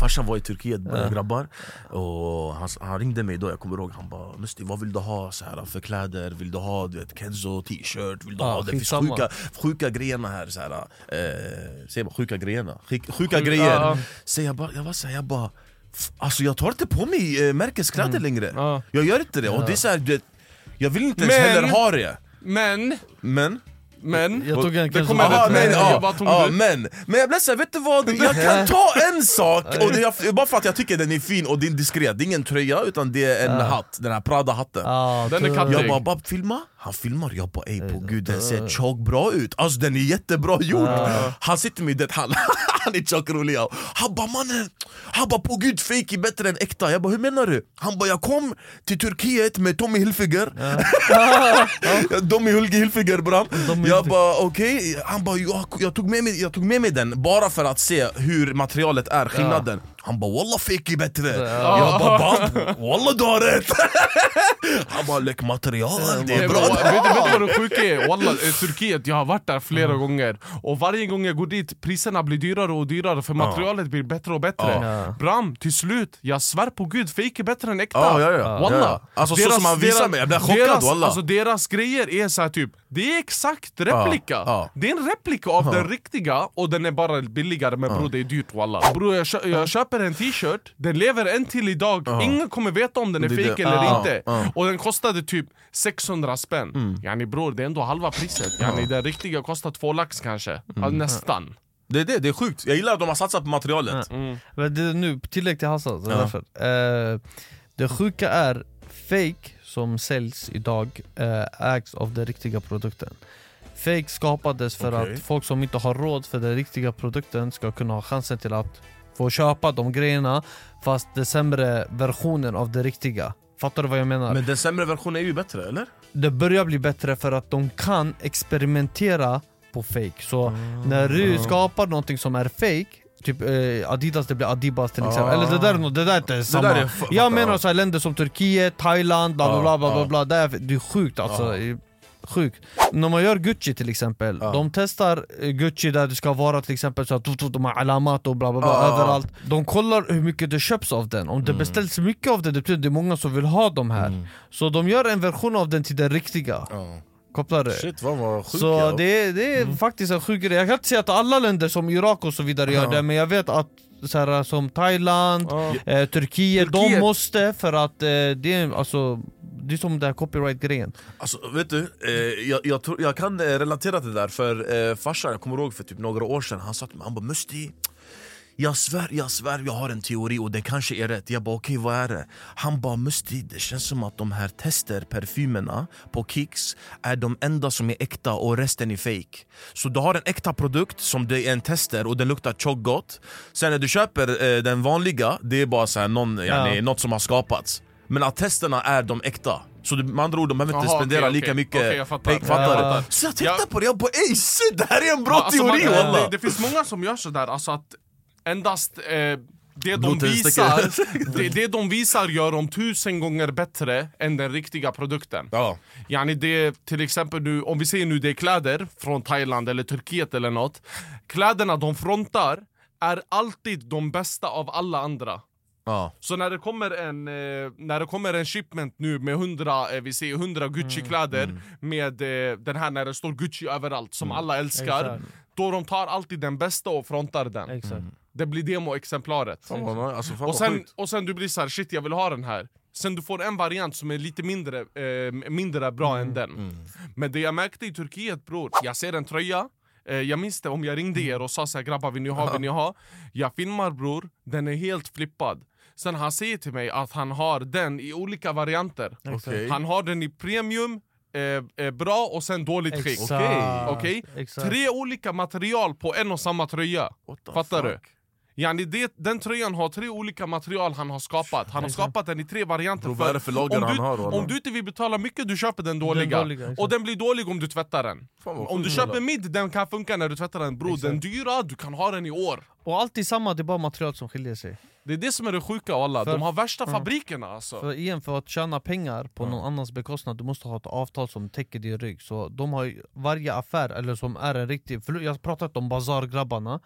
Farsan var i Turkiet med grabbar och han, han ringde mig då, jag kommer ihåg, han bara Musti vad vill du ha så här, för kläder? Vill du ha du vet, Kenzo t-shirt? Vill du Ja, ha det finns sjuka, sjuka grejerna här så här, eh, Säger man sjuka grejerna? Sjuk, sjuka Sjuk- grejer! ja, ja. Så jag bara, jag var så här, jag bara Alltså jag tar inte på mig eh, märkeskläder längre Mm. Ja. Jag gör inte det, och det är så här, du vet, Jag vill inte ens Men- heller ha det Men, Men, Men, Jag tog en kanske- Aha, men, men, ja, ja, men, men jag blev såhär, vet du vad? Jag kan ta en sak, och det är, bara för att jag tycker den är fin och det är diskret. Det är ingen tröja utan det är en hatt, den här Prada-hatten. Ah, Den är tur. katt- Jag bara, Bab filma? Han filmar, jag bara ey på gud den ser tjock bra ut. Alltså den är jättebra gjord. Han sitter med det, han, han är tjock rolig Han bara mannen, han bara på gud fake är bättre än äkta. Jag bara hur menar du? Han bara jag kom till Turkiet med Tommy Hilfiger. Tommy Hulge Hilfiger bram Jag bara okej, han bara jag, jag, tog med mig, jag tog med mig den bara för att se hur materialet är, skillnaden Han bara walla fake är bättre. Jag bara bab, walla du har rätt. Han bara läck material, det är bra. vet, du, vet du vad det sjuka är? Wallah, eh, Turkiet, jag har varit där flera gånger. Och varje gång jag går dit, priserna blir dyrare och dyrare för materialet blir bättre och bättre. Bram, till slut, jag svär på gud, fake är bättre än äkta. Ja, ja, ja. Wallah. Ja, ja. Alltså, så som han visar mig, jag blir chockad, deras, wallah. alltså, deras grejer är så här typ, det är exakt replika. ja. Det är en replika av den riktiga och den är bara billigare men bror det är dyrt wallah. Bror jag, jag köper en t-shirt, den lever en till idag, ingen kommer veta om den är Det fake det. eller Ja, inte. Ja. och den kostade typ 600 spänn. Yani bror, det är ändå halva priset. Yani, Den riktiga kostar två lax kanske, ja, nästan. Det är det, det är sjukt. Jag gillar att de har satsat på materialet. Men det är nu, tillägg till Hassan, Ja. därför. Eh, Det sjuka är, fake som säljs idag eh, ägs av den riktiga produkten. Fake skapades för Okej. att folk som inte har råd för den riktiga produkten ska kunna ha chansen till att få köpa de grejerna Fast den sämre versionen av det riktiga Fattar du vad jag menar? Men den sämre versionen är ju bättre, eller? det börjar bli bättre för att de kan experimentera på fake Så när du skapar någonting som är fake Typ eh, Adidas, det blir Adibas till exempel Eller det där, det där är inte samma där är Jag menar så här länder som Turkiet, Thailand, bla bla bla bla, bla, ja. bla. Det, är, det är sjukt alltså Ja. Sjukt. När man gör Gucci till exempel, Ja. de testar eh, Gucci där det ska vara till exempel så att de har alamat och bla bla bla Ja, överallt De kollar hur mycket det köps av den, om det Mm. beställs mycket av det, det betyder att det är många som vill ha de här Så de gör en version av den till den riktiga Ja. Kopplar? Shit vad var sjuk Så jag. det är, det är faktiskt en sjuk grej, jag kan inte säga att alla länder som Irak och så vidare gör det Men jag vet att så här, som Thailand, Ja. eh, Turkiet, de Turkiet. måste för att eh, det är alltså Det är som den här copyright-grejen. Alltså vet du, eh, jag, jag, tror, jag kan eh, relatera till det där för eh, farsan, jag kommer ihåg för typ några år sedan, han sa till mig, han bara Musti jag svär, jag svär, jag har en teori och det kanske är rätt. Jag bara okej, vad är det? Han bara Musti, det känns som att de här tester parfymerna på Kicks är de enda som är äkta och resten är fake. Så du har en äkta produkt som det är en tester och den luktar tjockt gott. Sen när du köper eh, den vanliga, det är bara så här någon, yani, något som har skapats Men att testerna är de äkta så du, med andra ord, de behöver inte Jaha, spendera okej, lika mycket Okej, jag fattar. fattar Jag du? fattar. Så jag tänkte Ja. på det, jag bara ey shit, det här är en bra Alltså, man- teori walla! det, det finns många som gör sådär, alltså att endast eh, det, de visar, det, det de visar gör de tusen gånger bättre än den riktiga produkten. Ja. Yani det, till exempel nu, om vi säger nu det är kläder från Thailand eller Turkiet eller något Kläderna de frontar är alltid de bästa av alla andra Ja. så när det kommer en, eh, när det kommer en shipment nu med 100, eh, vi säger 100 Gucci-kläder med eh, den här när det står Gucci överallt som alla älskar Exakt. Då de tar alltid den bästa och frontar den. Exakt. Det blir demoexemplaret. Alltså, och sen, och sen du blir så här, shit jag vill ha den här. Sen du får en variant som är lite mindre, eh, mindre bra än den. Men det jag märkte i Turkiet bror, jag ser en tröja. Eh, Jag minns det om jag ringde er och sa så här, grabbar vill ni ha, vill ni ha? Jag filmar bror, den är helt flippad Sen han säger till mig att han har den i olika varianter Okej. Han har den i premium, eh, eh, bra och sen dåligt skick. Okej? Exakt. Tre olika material på en och samma tröja Fattar du? Yani det, den tröjan har tre olika material han har skapat. Han har skapat den i tre varianter Bro, vad är det för lager om, han du, har, walla? om du inte vill betala mycket, du köper den dåliga, dåliga, exakt. Och den blir dålig om du tvättar den. Fan, Om du köper mid, den kan funka när du tvättar den. Bro, den dyra, du kan ha den i år. Och alltid samma, det är bara material som skiljer sig. Det är det som är det sjuka alla, För- de har värsta fabrikerna alltså. För igen, för att tjäna pengar på någon annans bekostnad, du måste ha ett avtal som täcker din rygg. Så de har ju, varje affär, eller som är en riktig, jag har pratat om bazargrabbarna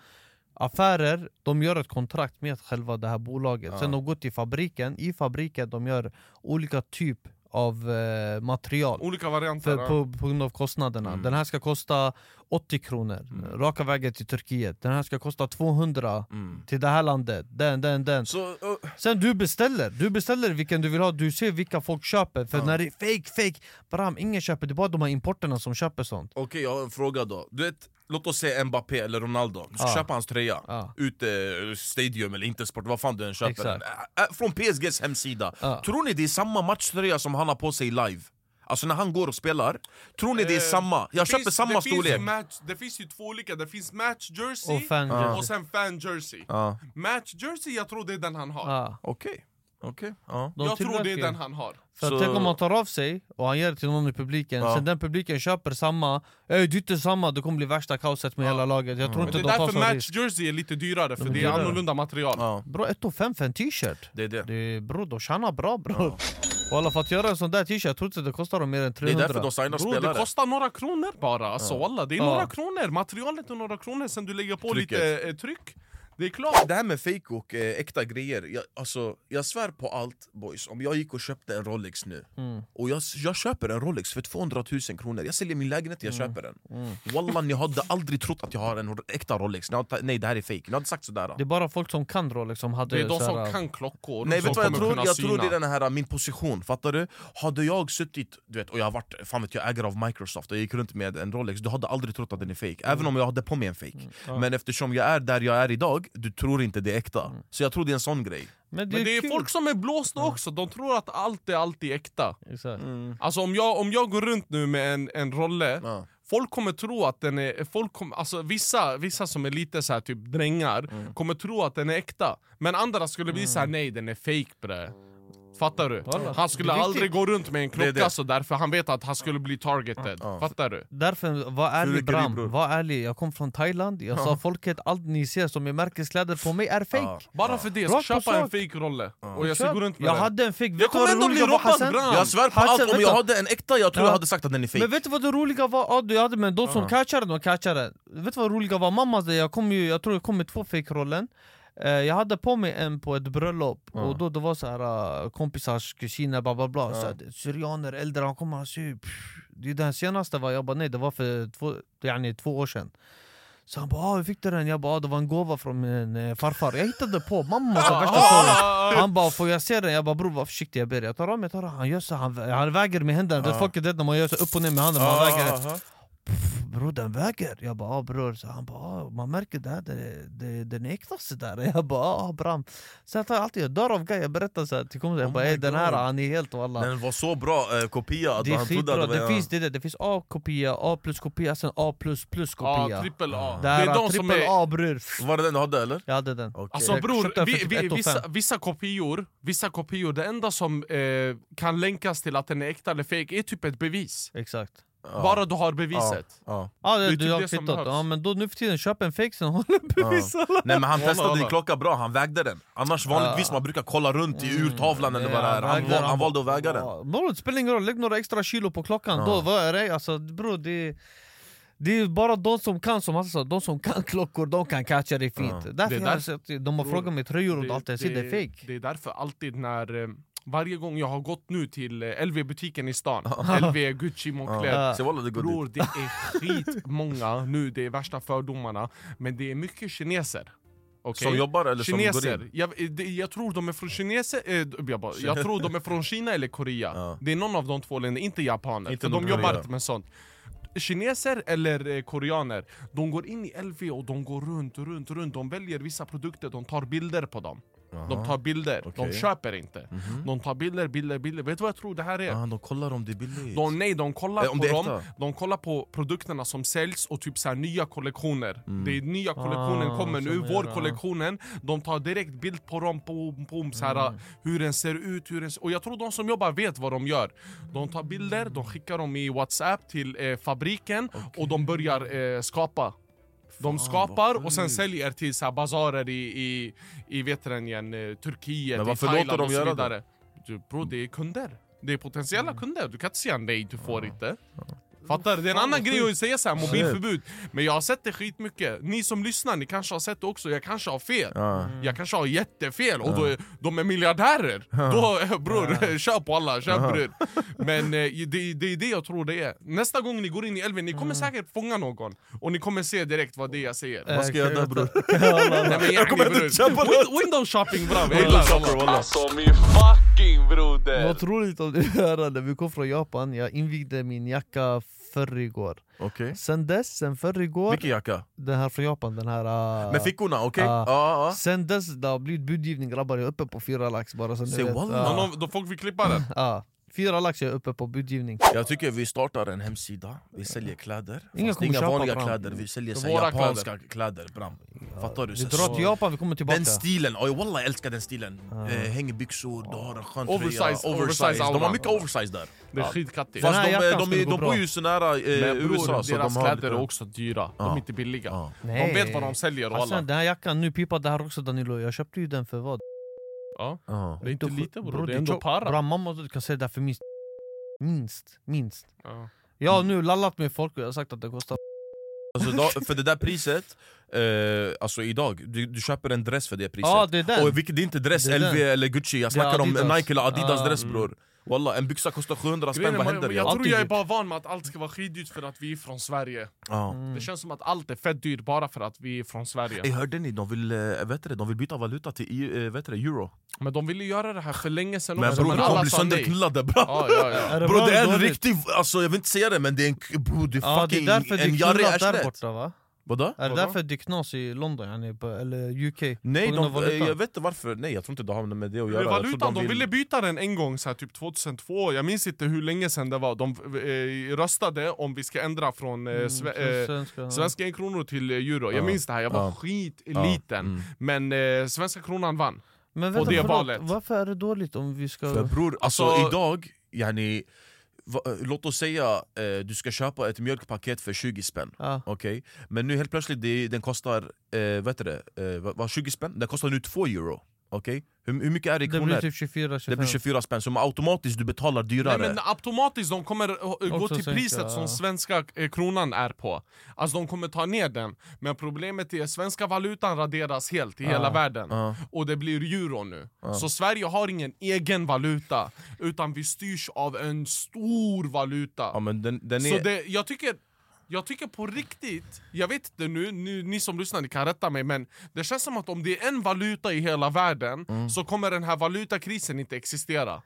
Affärer, de gör ett kontrakt med själva det här bolaget. Sen de går till fabriken, i fabriken de gör olika typ av eh, material. Olika varianter för, ja. på, på grund av kostnaderna. Den här ska kosta 80 kronor, raka vägen till Turkiet. Den här ska kosta 200 till det här landet, den, den, den. Så, uh, Sen du beställer, du beställer vilken du vill ha, du ser vilka folk köper. För när det är fake, fake, Bram, ingen köper, det är bara de här importerna som köper sånt. Okej, jag har en fråga då. Du vet, låt oss säga Mbappé eller Ronaldo, du ska Ja. köpa hans tröja. Ja. Ute, eh, Stadium eller Intersport, vad fan du än köper Exakt. den. Ä- ä, Från PSGs hemsida. Ja. Tror ni det är samma matchtröja som han har på sig live? Alltså när han går och spelar, tror ni det är Eh, samma? Jag det köper finns- samma det Finns storlek. match, det finns ju två olika, det finns match jersey Och fan jersey. och sen fan jersey. Ja. Match jersey, jag tror det är den han har. Ja. Okej, okej. Ja. De jag tror det är den han har. För Så- tänk om man tar av sig och han ger det till någon i publiken, Ja. sen den publiken köper samma, Ey, det är inte samma, det kommer bli värsta kaoset med hela laget. Jag tror Men inte det de är därför match risk. jersey är lite dyrare, för De det är dyrare. annorlunda material. Ja. Bro, 1 5 för en t-shirt. Det är det. Det är, bro, de tjänar bra bror. Walla för att göra en sån där t-shirt, jag tror inte det kostar dem mer än Det är 300. därför de signar Bro, det spelare. kostar några kronor bara, alltså walla, det är Ja. några kronor, materialet är några kronor sen du lägger på Trycket. lite eh, tryck Det är klart! Det här med fake och eh, äkta grejer, jag, alltså, jag svär på allt boys. Om jag gick och köpte en Rolex nu, Mm. och jag, jag köper en Rolex för 200 000 kronor. Jag säljer min lägenhet, jag Mm. köper den. Wallah, ni hade aldrig trott att jag har en äkta Rolex. Hade, Nej det här är fake, ni hade sagt sådär. Det är bara folk som kan Rolex som hade Det är de som här- kan klockor Nej vet vad jag tror? Jag tror det är den här min position, fattar du? Hade jag suttit, du vet, och jag har varit fan vet jag, ägare av Microsoft och jag gick runt med en Rolex, du hade aldrig trott att den är fake. Även om jag hade på mig en fake. Men eftersom jag är där jag är idag, du tror inte det är äkta. Så jag tror det är en sån grej. Men det Men är, det är kul. folk som är blåsta också, de tror att allt är alltid äkta. Exakt. Alltså om jag, om jag går runt nu med en, en rolle Ja. Folk kommer tro att den är, folk kom, alltså vissa, vissa som är lite så här typ drängar kommer tro att den är äkta. Men andra skulle bli så här: nej den är fake bre Fattar du? Han skulle Det aldrig gå runt med en Det klocka det. så därför han vet att han skulle bli targeted Fattar du? Därför, var ärlig Bram, var ärlig. Jag kom från Thailand, jag sa folket allt ni ser som är märkeskläder på mig är fake. Ja. Bara för det, jag ska köpa en fake rolle och jag ska gå runt med jag den hade en fake, vet du kommer vad det ändå bli robbad? Bram. Jag svär på Hassan, allt, om jag hade en äkta, jag tror Ja. jag hade sagt att den är fake Men vet du vad det roliga var? Ja, du hade, men de som catchade, de catchade. Vet du vad det roliga var? Mamma, jag, kom ju, jag tror jag kom med två fake-rollen Eh, Jag hade på mig en på ett bröllop, och då det var så här uh, kompisars kusiner, bla bla bla. Så här, Syrianer, äldre, han kommer och säger "Pff, Det är den senaste var, jag bara nej det var för två, yani, två år sedan. Så han bara ah, hur fick du den? Jag bara ah, det var en gåva från min eh, farfar. Jag hittade på, mamma sa värsta storyn Han bara får jag se den? Jag bara bror var försiktig jag ber Jag tar av mig, jag tar av. Han gör så, han, han väger med händerna, det folket vet när man gör så upp och ner med handen, man väger Bror den väger? Jag bara ah, bror, så han bara ah, man märker det här, det, det, den är äkta sådär Jag bara ah bram Så jag tar alltid, jag dör av guy, jag berättar så här till kompisar, jag Oh bara "Ey, den här han är helt walla. Den var så bra eh, kopia att Det han trodde att det det, var... finns, det, det, det finns A-kopia, A plus kopia, sen A plus plus kopia. Ja, trippel A. Det är de som är A bror. Var det den du hade eller? Jag hade den. Okej. Alltså Jag bror, vi, vi, vissa, vissa kopior, vissa kopior, det enda som eh, kan länkas till att den är äkta eller fake är typ ett bevis. Exakt Ja. Bara du har ja, beviset. Ja. Ja. Det, Det är du typ har som kvittat, behövs. ja men då nu för tiden köp en fake sen håller bevis alla Nej men han testade din klocka bra, han vägde den. Annars vanligtvis man brukar kolla runt i urtavlan eller vad det är. Han, val, han valde att väga den. Ja, det spelar ingen roll, lägg några extra kilo på klockan, då vad är det? Alltså bror det det är bara de som kan, som han sa, de som kan klockor, de kan catcha det fint. Därför Det är jag har därför- sett, de har frågat mig tröjor och allt, jag säger det är fake? det är därför alltid när eh, varje gång jag har gått nu till eh, LV-butiken i stan, LV, Gucci, Moncler. Bror det är skitmånga nu, det är värsta fördomarna. Men det är mycket kineser. Okej? Som jobbar eller som går Kineser, in? jag, eh, det, jag tror de är från kineser, eh, jag, bara, jag tror de är från Kina eller Korea. Ja. Det är någon av de två länderna, inte japaner, Inte för de jobbar inte med sånt. Kineser eller eh, koreaner, de går in i LV och de går runt, runt, runt. De väljer vissa produkter, de tar bilder på dem De tar bilder, de Okej. Mhm. köper inte. De tar bilder, bilder, bilder, vet du vad jag tror det här är? ah, De kollar om det är billigt. De, nej, de kollar om på det är dem, de kollar på produkterna som säljs och typ så här nya kollektioner. Det är nya kollektionen Ah, kommer nu, som vår gör, ah. kollektionen. De tar direkt bild på dem, boom, boom, så här, hur den ser ut hur den, Och jag tror de som jobbar vet vad de gör. De tar bilder, de skickar dem i whatsapp till eh, fabriken och de börjar eh, skapa de skapar och sen säljer till så här bazarer i, i, i vet den igen, eh, Turkiet, Men i varför Thailand låter de och så göra det? vidare. Du, bro, det är kunder. Det är potentiella kunder, du kan inte säga nej, du får inte. Fattar du? Det är en annan grej att säga så här, mobilförbud. Men jag har sett det skitmycket. Ni som lyssnar, ni kanske har sett det också. Jag kanske har fel. Jag kanske har jättefel och då är, de är miljardärer. Då, eh, bror, kör på alla, kör bror. Men eh, det, det är det jag tror det är. Nästa gång ni går in i älven, ni kommer säkert fånga någon. Och ni kommer se direkt vad det är jag säger. Vad ska jag göra bror? Jag kommer inte köpa något. Window shopping bra, jag gillar alla. Alltså min fucking broder! Vad troligt om du hör när vi kom från Japan, jag invigde min jacka förrgår Okej. Sen dess, sen förrgår, Vilken jacka? den här från Japan, den här... ah, Med fickorna, okej? Ah. Ja, ja. Sen dess, det har blivit budgivning grabbar, jag är uppe på fyra lax bara så ni Säg vet wallah. Ah, någon- Då folk vill klippa den. ah, Fyra lax jag är uppe på budgivning Jag tycker vi startar en hemsida, vi säljer kläder Ingen kommer inga vanliga Bram. kläder, vi säljer så här Våra japanska kläder, Bram Fattar du? Vi drar till Japan, vi kommer tillbaka Den stilen, oj wallah jag älskar den stilen eh, Hängbyxor, du har en skön tröja, Oversize, oversize. oversize De har mycket oversize där Det är skitkattigt. Den Fast här de, jackan de, de, de bor ju så nära eh, bror, USA så deras de kläder lite- är också dyra, de Ja. är inte billiga. Ja. De vet vad de säljer Alltså. Den här jackan, nu pipar det här också Danilo, jag köpte ju den för vad? Ja. Ja. Det är inte lite bror, det är är ändå para. Bra mamma du kan säga det där för minst Minst, minst Ja. Jag har nu lallat med folk och jag har sagt att det kostar Alltså, då, för det där priset, eh, alltså idag, du, du köper en dress för det priset Ja det är den! Och vilket, det är inte dress, Det är LV den. eller Gucci, jag Det snackar om. Nike eller Adidas Ah. dress bror Wallah, en byxa kostar 700 spänn, vad händer? jag Ja. tror jag är Alltid bara van med att allt ska vara skitdyrt för att vi är från Sverige. Ja. Det känns som att allt är fett dyrt bara för att vi är från Sverige. Ey, hörde ni? De vill, eh, vet du, de vill byta valuta till EU, eh, vet du, euro Men de ville göra det här för länge sedan Men bror, de sa nej. sönderknullade bra! Ja, ja, ja. Är det Bro bra det är en riktig, alltså jag vill inte säga det men det är en, bro, det är Ja det är fucking därför det en knullat där borta va? Vadå? Är det Vadå? därför det är knas i London på- eller UK? Nej, de, valutan? jag vet inte varför, nej jag tror inte det har med det att göra Valutan, de vill- ville byta den en gång, så här, typ 2002, jag minns inte hur länge sedan det var. De eh, röstade om vi ska ändra från eh, sve, Mm, eh, svenska, ja. svenska en kronor till eh, euro. Jag Ja. minns det här, jag var Ja. skitliten. Men eh, svenska kronan vann. Men på vänta, det förlåt, valet. varför är det dåligt om vi ska... För bror, alltså, Alltså- idag, yani, va, låt oss säga eh, du ska köpa ett mjölkpaket för 20 spänn Ja. Okej, men nu helt plötsligt det, den kostar, eh, vet du det, eh, vad, vad, 20 spänn? Den kostar nu 2 euro Okej, hur, hur mycket är det i Det kronor? blir typ 24, 25 det blir 24 spänn, så automatiskt du betalar dyrare Nej, men automatiskt de kommer eh, gå till sänka, priset ja. som svenska eh, kronan är på. Alltså de kommer ta ner den. Men problemet är att svenska valutan raderas helt i hela världen. Ja. Och det blir euro nu. Så Sverige har ingen egen valuta, utan vi styrs av en stor valuta. Ja, men den, den Så är, det, jag, tycker, jag tycker på riktigt, jag vet inte nu, nu, ni som lyssnar ni kan rätta mig men det känns som att om det är en valuta i hela världen Mm. så kommer den här valutakrisen inte existera.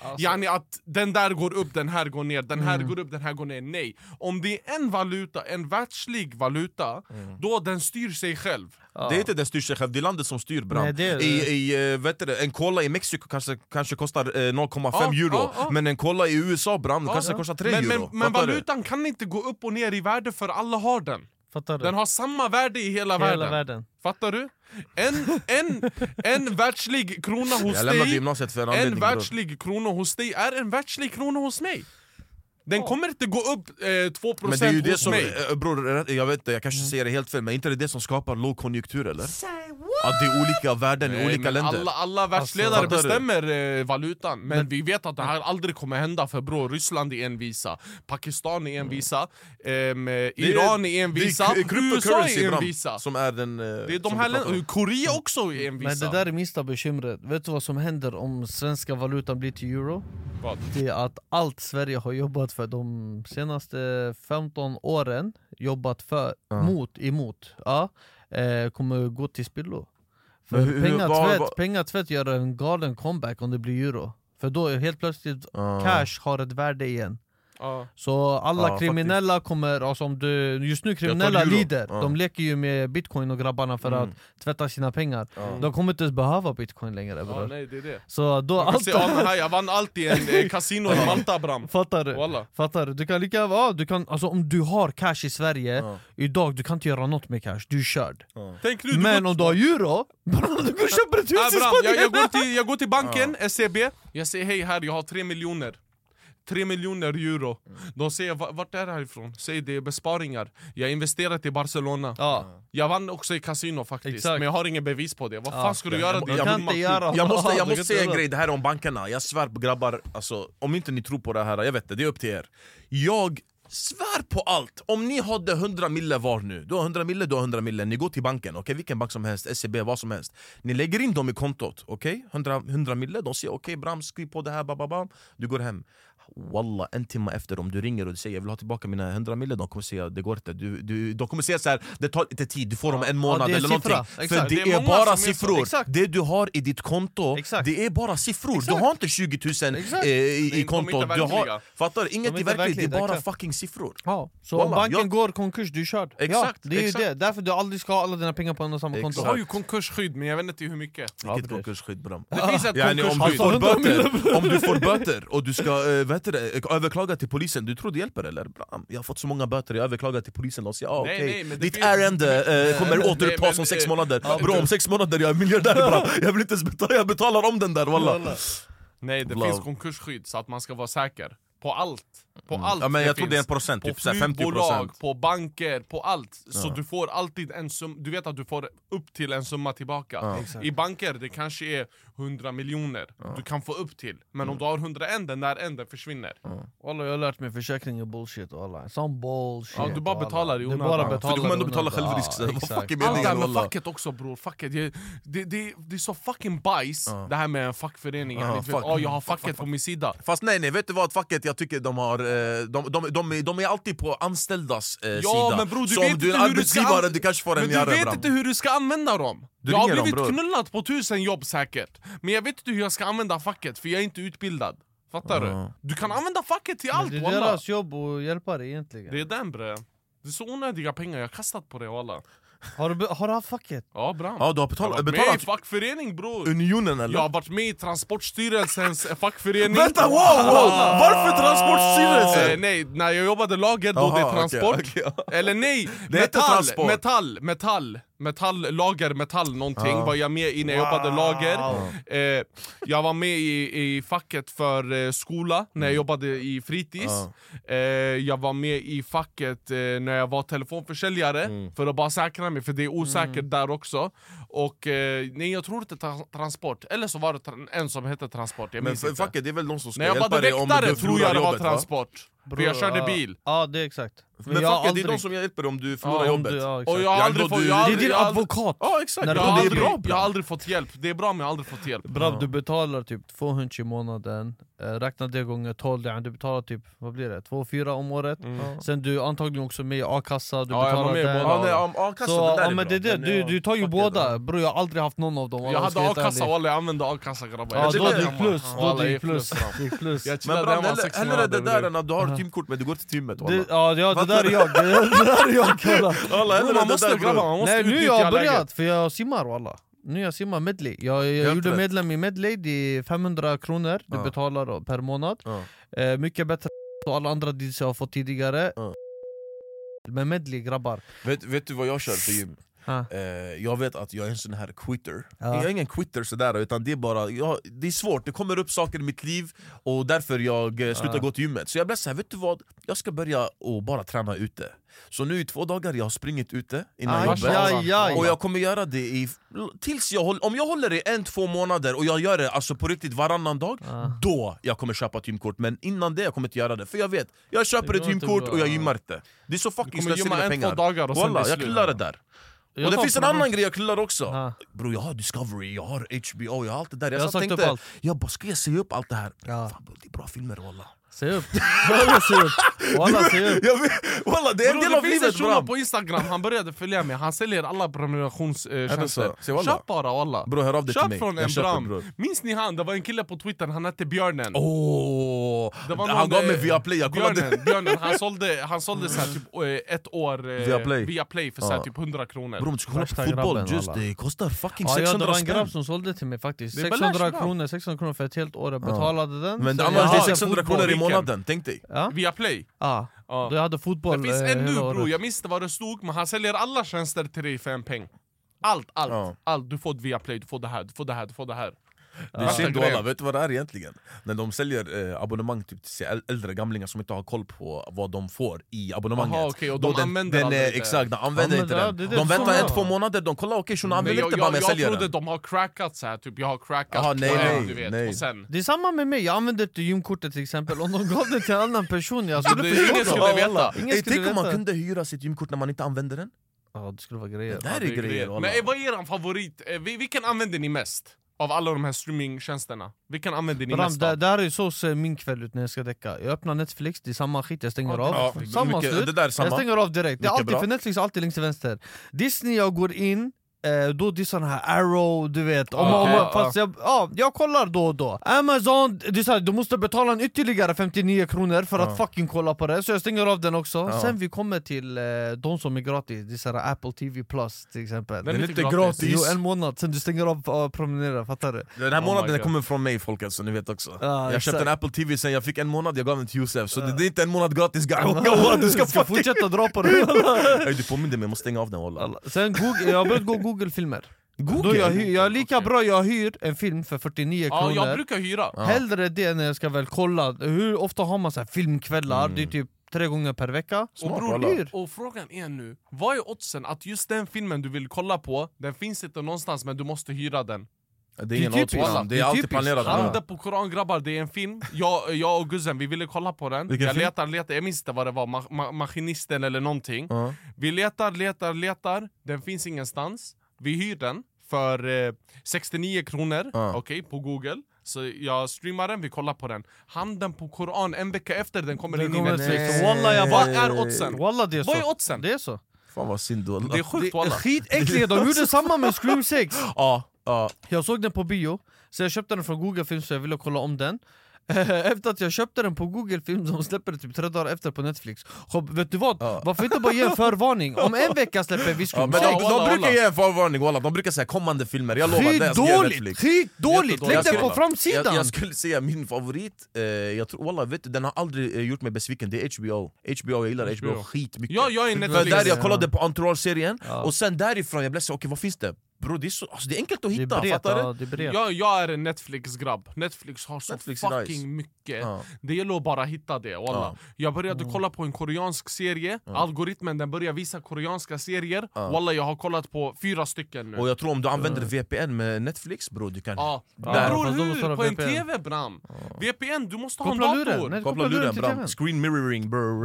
Alltså- Yani att den där går upp, den här går ner, den här Mm. går upp, den här går ner. Nej. Om det är en valuta, en världslig valuta, Mm. då den styr sig själv. det är inte den styr sig själv, det är landet som styr bram Nej, det I, i, eh, vet du, En cola i Mexiko kanske, kanske kostar eh, 0,5 Ja, euro ja, ja. Men en cola i USA bram, kanske ja. kostar 3 men, euro men, men du? valutan kan inte gå upp och ner i värde för alla har den. Fattar du? Den har samma värde i hela, Hela världen. världen. Fattar du? En, en, en världslig krona hos Jag lämnade dig gymnasiet för en världslig krona hos dig är en världslig krona hos mig Den kommer inte gå upp eh, 2% Men det är ju det som, mig eh, bror, jag vet jag kanske Mm. säger det helt fel Men inte det det som skapar lågkonjunktur eller? Att det är olika värden i Nej, olika men länder alla, alla världsledare fattar du? bestämmer eh, valutan, men, vi vet att det här aldrig kommer hända för bror, Ryssland är envisa, Pakistan är envisa, Det är- Iran är envisa, det är USA är envisa Som är den... eh, Det är de som här länderna, Korea också är Men envisa det där är minsta bekymret, vet du vad som händer om svenska valutan blir till euro? Vad? Det är att allt Sverige har jobbat för de senaste 15 åren Jobbat för, mot, emot, ja, eh, kommer gå till spillo. För hur- pengatvätt, vad- pengatvätt gör en galen comeback om det blir euro. För då är helt plötsligt Ah. cash har ett värde igen Så alla Ja, kriminella kommer, alltså om du, just nu kriminella lider, Ja. de leker ju med bitcoin och grabbarna för att tvätta sina pengar. De kommer inte ens behöva bitcoin längre bror. nej, det är det. Så då allt se, ja, men här, jag vann allt i en eh, kasino i Malta bram Fattar du? Walla. Fattar du? Du kan lika ja, du kan, alltså om du har cash i Sverige, idag du kan inte göra något med cash, du är körd. Tänk nu, du Men om du har euro, du går och köper ett hus Ah, i bram, jag, jag, Spanien! går till, jag går till banken, SEB, jag säger hej här, jag har tre miljoner 3 miljoner euro. De säger "Va- vart är det här ifrån? Säger det är besparingar. Jag har investerat i Barcelona. Ja, Jag vann också i casino faktiskt, Exakt. men jag har ingen bevis på det. Vad Ja. fan ska du göra? jag- skit? göra Jag måste, jag måste säga en grej, det här om bankerna, jag svär på grabbar, alltså, om inte ni tror på det här, jag vet det, det är upp till er Jag Svär på allt! Om ni hade 100 mille var nu, du har 100 mille, du har 100 mille, ni går till banken, okej? vilken bank som helst, SEB, vad som helst Ni lägger in dem i kontot, okej? 100, 100 mille, de säger okej Bram, skriv på det här, bababam Du går hem Walla, en timme efter om du ringer och du säger jag vill ha tillbaka mina 100 mille, de kommer säga det går inte du, du, De kommer säga så här, det tar lite tid, du får dem en månad är eller siffra. någonting För Exakt. det, Det är är, bara siffror, Exakt. det du har i ditt konto, Exakt. det är bara siffror Du har inte 20 000 Exakt. eh, i, i inte du har, fattar du? Inget De är verkligt, det är bara exakt. fucking siffror Ja, så Wallah, om banken jag- går konkurs, du är körd. Exakt, ja, det är ju det. Därför du aldrig ska ha alla dina pengar på en och samma konto. Jag har ju konkursskydd men jag vet inte hur mycket. Vilket konkursskydd bram? Det finns ett du konkursskydd. får Alltså, 100 böter, om du får böter och du ska du, det, överklaga till polisen, du tror det hjälper eller? Bram, jag har fått så många böter, jag överklagar till polisen och säger ah, okej, nej, det ditt finns- ärende äh, kommer återupptas om sex eh, månader ja, Bro om sex månader jag är miljardär bram, jag vill inte ens betala, jag betalar om den där walla Nej det Vlad. finns konkursskydd så att man ska vara säker. På allt. På allt Mm. Ja, men jag tror finns. det är en procent, På typ så här 50%. flygbolag, på banker, på allt. Så du får alltid en summa, du vet att du får upp till en summa tillbaka. I banker det kanske är 100 miljoner du kan få upp till. Men Mm. om du har 101 den där änden försvinner. Walla, jag har lärt mig försäkring är bullshit walla. Sån bullshit. Ja, du bara betalar i Du onödan. bara För du betalar kommer ändå betala självrisk, Allt det här med facket också bror, facket, det, det, det, det är så fucking bajs det här med en fackförening. Ja, Jag, vet, fuck. jag har Fuck, fuck, facket fuck. på min sida. Fast nej nej, vet du vad facket jag tycker de har, eh, de, de, de, är, de är alltid på anställdas eh, Ja sida men bror du Så vet om du är inte en hur du ska arbetsgivare, an- du kanske får en Men du vet inte hur du ska använda dem! Du jag har dem, blivit bror. knullad på tusen jobb säkert, men jag vet inte hur jag ska använda facket för jag är inte utbildad. Fattar du? Du kan använda facket till Men allt Det är deras jobb att hjälpa dig egentligen. Det är den bre. Det är så onödiga pengar jag har kastat på det walla. Har, du, har du haft facket? Ja bra. Ja du har jag har betalat, med i betalat fackförening bror! Unionen eller? Jag har varit med i Transportstyrelsens eh, fackförening. Vänta wow, wow! varför Eh, Transportstyrelsen? nej, när jag jobbade lager då Aha, det är transport. okej. Eller nej, Det metall, transport. metall, metall, metall, lager, metall någonting var jag med i när jag jobbade lager. Eh, jag var med i, i facket för eh, skola när jag jobbade i fritids. Eh, jag var med i facket eh, när jag var telefonförsäljare för att bara säkra mig, för det är osäkert där också. Och eh, nej jag tror inte tra transport, eller så var det tra- en som hette transport, jag Men minns inte. facket det är väl de som ska När jag hjälpa dig om du tror jag förlorar det var jobbet va? transport. För jag körde bil. Ja det är exakt. Men jag har facket det är de aldrig- som hjälper dig om du förlorar Ja, om jobbet du- ja. Och jag har aldrig fått... du- jag har Det är aldrig- din aldrig- advokat! Ja exakt, När Jag har, aldrig, bra, jag har aldrig fått hjälp, det är bra men jag har aldrig fått hjälp Brav, du betalar typ 200 i månaden, räkna det gånger 12, yani du betalar typ, vad blir det? 2-4 om året. Sen du är antagligen också med i a-kassa, du Ja, betalar den båda. Ja, nej, om a-kassan, Så, det där ja, är men bra. det är det, du, ja, du tar ju fuck båda, bror jag har aldrig haft någon av dem Jag hade a-kassa walla, jag använde a-kassa grabbar. Ja då det plus, då plus, plus, det plus. Jag Men bram, hellre, det där än att du har timkort men du går till gymmet walla. Ja, ja det där är jag, det, där är jag Man måste grabbar, man måste Nej nu har jag börjat, för jag simmar walla Nu jag simmar medley, jag, jag Helt gjorde rätt. medlem i medley, det är 500 kronor du Ja. betalar per månad Ja. eh, Mycket bättre än alla andra deals jag har fått tidigare Ja. Men medley grabbar Vet, vet du vad jag kör för gym? Ha. Eh, jag vet att jag är en sån här quitter. Ja. Jag är ingen quitter sådär, utan det är bara jag, Det är svårt, det kommer upp saker i mitt liv Och därför jag eh, slutar Ja. gå till gymmet. Så jag blev såhär, vet du vad? Jag ska börja och bara träna ute. Så nu i två dagar jag har springit ute innan Aj, jobbet. aj, aj. Och jag kommer göra det i, tills jag håller, om jag håller det en, två månader och jag gör det alltså på riktigt varannan dag Då jag kommer köpa ett gymkort, men innan det jag kommer inte göra det. För jag vet, jag köper ett gymkort och jag gymmar inte. Det är så fucking slöseri med en, pengar. två dagar och Walla, jag killar det där Jag och det finns en annan grej jag killar också Ja. Bro jag har Discovery, jag har HBO, jag har allt det där Jag, Jag satt tänkte, allt. jag bara ska jag se upp allt det här? Ja. Fan, det är bra filmer walla Se upp, Walla se upp, Walla se upp jag vet, Walla det är en Bror, del av livet bram på instagram, han började följa mig, han säljer alla prenumerationstjänster. Köp bara walla! Bro hör av dig till Köp mig, från en bram! bror. Minns ni han? Det var en kille på twitter, han hette Björnen var han gav mig eh, Viaplay, jag kollade Björnen, Björnen, han sålde, han sålde så här, typ, eh, ett år eh, Viaplay. via play för så här, typ 100 kronor Bro om du ska kolla på fotboll, just det kostar fucking Ja, ja, det 600 var en grabb spänn som sålde till mig faktiskt, Det är 600 balash, bra. kronor, 600 kronor för ett helt år, jag betalade den Men det är hade 600 fotboll. kronor i? Månaden, tänk dig. Ja. Via play Ja, Ja. jag hade fotboll Det finns eh, en nu bror, jag minns inte vad det stod, men han säljer alla tjänster till dig för en peng. Allt, allt, Ja. allt, du får via play, du får det här, du får det här, du får det här Det är synd walla, vet du vad det är egentligen? När de säljer eh, abonnemang typ, till äl- äldre gamlingar som inte har koll på vad de får i abonnemanget Aha, okej, och de använder den, aldrig eh, det. Exakt, de använder inte den det det De väntar en, två månader, de kollar okej Men använder jag, inte bara jag, men jag säljer trodde den de har crackat så här, typ jag har crackat Aha, nej, nej, du vet, nej. och sen... Det är samma med mig, jag använder inte gymkortet till exempel Om de gav det till en annan person, jag skulle Det- förstå ingen skulle veta. Tänk om man kunde hyra sitt gymkort när man inte använder den Ja det skulle vara grejer Det här är grejer. Men vad är er favorit? Eh, vi- Vilken använder ni mest? Av alla de här streamingtjänsterna? Vilken använder ni Bram, mest det, av? det här är så ser min kväll ut när jag ska däcka Jag öppnar Netflix, det är samma skit jag stänger Ja, av ja, Samma mycket- slut, det där är samma. jag stänger av direkt Det är alltid, bra. för Netflix är alltid längst till vänster Disney jag går in Eh, då det är sån här arrow, du vet om, om, Okej, fast jag, ja, jag kollar då och då. Amazon, det är så här, du måste betala en ytterligare 59 kronor för att fucking kolla på det Så jag stänger av den också, Ja. sen vi kommer till eh, de som är gratis Det är så här Apple TV plus till exempel. Den Den är inte gratis. Jo en månad, sen du stänger av och promenerar, fattar du? Den här Oh månaden den kommer från mig folket, så ni vet också. Ja, Jag exakt. köpte en Apple TV sen jag fick en månad, jag gav den till Josef Så det, det är inte en månad gratis guy. Du ska fucking... fortsätta dra på det. Ey, Du påminner mig, jag måste stänga av den walla Sen Google, jag har börjat gå Google-filmer. Då jag, hyr, jag är lika bra jag hyr en film för 49 Ja, kronor. jag brukar hyra. Hellre det när jag ska väl kolla, hur ofta har man så här filmkvällar? Det är typ tre gånger per vecka. Och, bror, och frågan är nu, vad är oddsen att just den filmen du vill kolla på, den finns inte någonstans men du måste hyra den? Det är ingen Det är odds det är alltid typiskt. planerat Handen på koran grabbar, det är en film, jag, jag och Guzzen vi ville kolla på den. Vilken Jag film? letar, letar, jag minns inte vad det var, ma ma Maskinisten eller någonting. Ja. Vi letar, letar, letar, den finns ingenstans Vi hyr den för eh, 69 kronor, Ja. okej, på google. Så jag streamar den, vi kollar på den. Handen på koran, en vecka efter den kommer Det in i kommer Netflix. Netflix. Walla, jag Vad är oddsen? Walla det är så Vad är oddsen? Det är så. Fan vad synd walla. Det är sjukt walla. skitäckligt, de gjorde samma med Scream 6 Ja, ja. Jag såg den på bio, så jag köpte den från Google Film så jag ville kolla om den Efter att jag köpte den på Google Film, de släpper det typ tre dagar efter på Netflix Hopp, Vet du vad? Ja. Varför inte bara ge en förvarning? Om en vecka släpper vi Ja, Scream men 6 de, walla, de brukar walla. ge en förvarning walla, de brukar säga kommande filmer, jag lovar det Skitdåligt! Netflix. Skitdåligt! Lägg den på framsidan! Jag, jag skulle säga min favorit, eh, jag tror, wallah, vet du, den har aldrig eh, gjort mig besviken, det är HBO HBO, jag gillar HBO, HBO. skitmycket Ja, jag är Netflix där jag kollade på Entourage-serien, Ja. och sen därifrån jag blev så okej vad finns det? Bro, det, är så, alltså, det är enkelt att det är hitta, bret, fattar du? ja, det. Jag, jag är en Netflix-grabb, Netflix har så Netflix fucking nice. mycket Ja. Det gäller att bara hitta det, walla. Ja. Jag började kolla på en koreansk serie, algoritmen den börjar visa koreanska serier Ja. Walla jag har kollat på fyra stycken nu Och jag tror om du använder VPN med Netflix bro, du kan... Ja, Ja, bror hur? På en. TV bram! VPN, du måste ha en Koppla luren! dator! Nej, Koppla luren bram, screen mirroring bror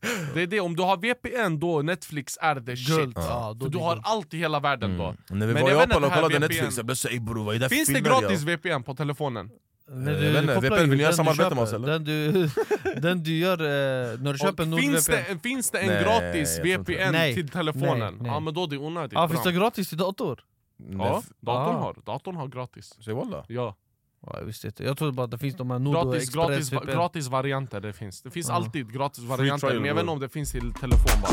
Det är det, om du har VPN då Netflix är the shit. Ja, då För du har allt i hela världen då När vi Men var i Japan och kollade VPN. Netflix, jag ey bror vad är det Finns det gratis? VPN på telefonen? Nej, Jag vet inte, VPN, vill ni göra den du samarbete med oss, eller? Den du, den du gör eh, när du köper Och finns, NordVPN det, finns det en Nej, gratis VPN Nej, till telefonen? nej, nej. Ja men då är det onödigt Ja, finns det gratis till dator? Ja, datorn Ah. har, datorn har gratis Säg walla Ja, Ja, jag visste inte, jag trodde bara att det finns de här Nord och gratis, Express gratis, VPN gratis varianter det finns Det finns Ja. alltid gratis varianter men jag vet inte om det finns till telefon bara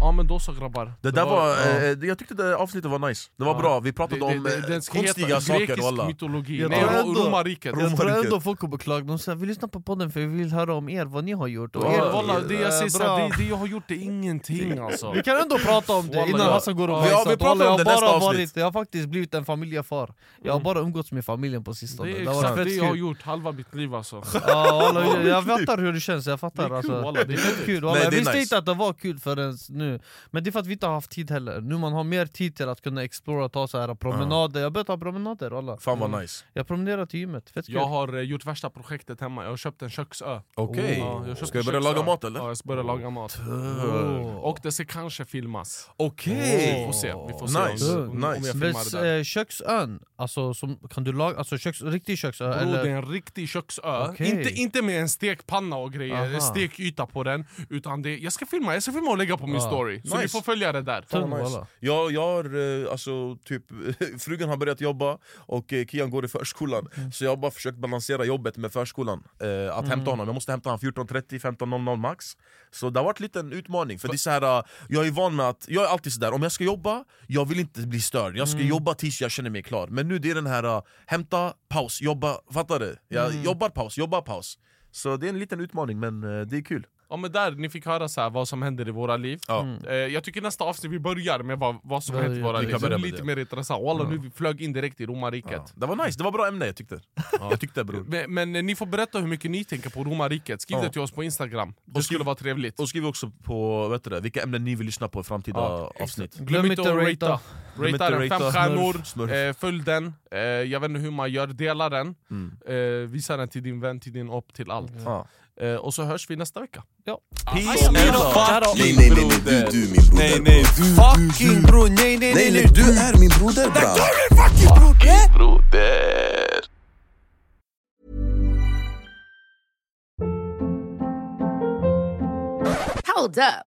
Ja men då så grabbar Det där var, ja. eh, jag tyckte det avsnittet var nice, det var Ja. bra, vi pratade Det- om det- eh, konstiga saker Grekisk walla mytologi, Jag nej tror ro- ändå- romarriket Jag tror Romarriket. ändå folk kommer klaga, de säger vi lyssnar på podden för vi vill höra om er, vad ni har gjort och Ja, er, Walla, det jag eh, säger så bra. här, det, det jag har gjort det är ingenting alltså Vi kan ändå prata om det Walla, innan ja. Hassan går och Ja, bajsar. vi pratar Walla, om jag det har nästa bara avsnitt. varit, Jag har faktiskt blivit en familjefar Jag har Mm. bara umgåtts med familjen på sistone Det är har exakt det jag har kul. gjort halva mitt liv alltså Ja, walla, jag, jag fattar hur det känns, jag fattar Det är kul, alltså. walla, det är fett. kul, walla. Nej, Jag det är visste nice. inte att det var kul förrän nu Men det är för att vi inte har haft tid heller Nu man har mer tid till att kunna explora, ta så här promenader Jag har börjat ta promenader walla. Fan vad nice Jag promenerar till gymmet, fett kul Jag har eh, gjort värsta projektet hemma, jag har köpt en köksö Okej, Ja, jag köpte ska jag börja köksö. laga mat eller? Ja, jag ska börja laga mat Oh. Och det ska kanske filmas Okej! Vi får se, vi får se Nice, om, jag nice. Men filmar det där eh, köksön, alltså som, kan du laga, alltså köks, riktig köksö Bro, eller? det är en riktig köksö, Okej. inte, inte med en stekpanna och grejer, Aha. stekyta på den Utan det, jag ska filma, jag ska filma och lägga på min Ja. story Så ni Nice. får följa det där Fan nice. Jag, jag har eh, alltså typ, frugan har börjat jobba och eh, Kian går i förskolan Mm. Så jag har bara försökt balansera jobbet med förskolan eh, Att hämta honom, jag måste hämta honom 14.30, 15.00 max Så det har varit lite en utmaning, för det är så här, eh, jag är van med att, jag är alltid sådär, om jag ska jobba, jag vill inte bli störd Jag ska Mm. jobba tills jag känner mig klar Men nu det är den här, hämta, paus, jobba, fattar du? Jag Mm. jobbar, paus, jobbar, paus Så det är en liten utmaning men det är kul Ja men där, ni fick höra så här, vad som händer i våra liv. Ja. eh, Jag tycker nästa avsnitt vi börjar med vad, vad som Ja, händer i våra liv. Så det är lite det. mer intressant, Walla nu vi flög in direkt i romarriket. Ja. Det var nice, det var bra ämne jag tyckte. Jag tyckte bror. men, men eh, ni får berätta hur mycket ni tänker på romarriket, skriv Ja. det till oss på instagram. Det skriv- skulle vara trevligt. Och skriv också på vet du det, vilka ämnen ni vill lyssna på i framtida Ja, avsnitt. Glöm inte att ratea Glöm Ratea den, fem stjärnor, eh, följ den, jag vet inte hur man gör, dela den. Mm. Visa den till din vän, till din upp, till allt. Ja. Eh, Och så hörs vi nästa vecka. Peace and love. Nej nej nej, du, du min broder Nej nej du, Fucking bror, nej nej Nej nej du är min broder bra Broder. Hold up.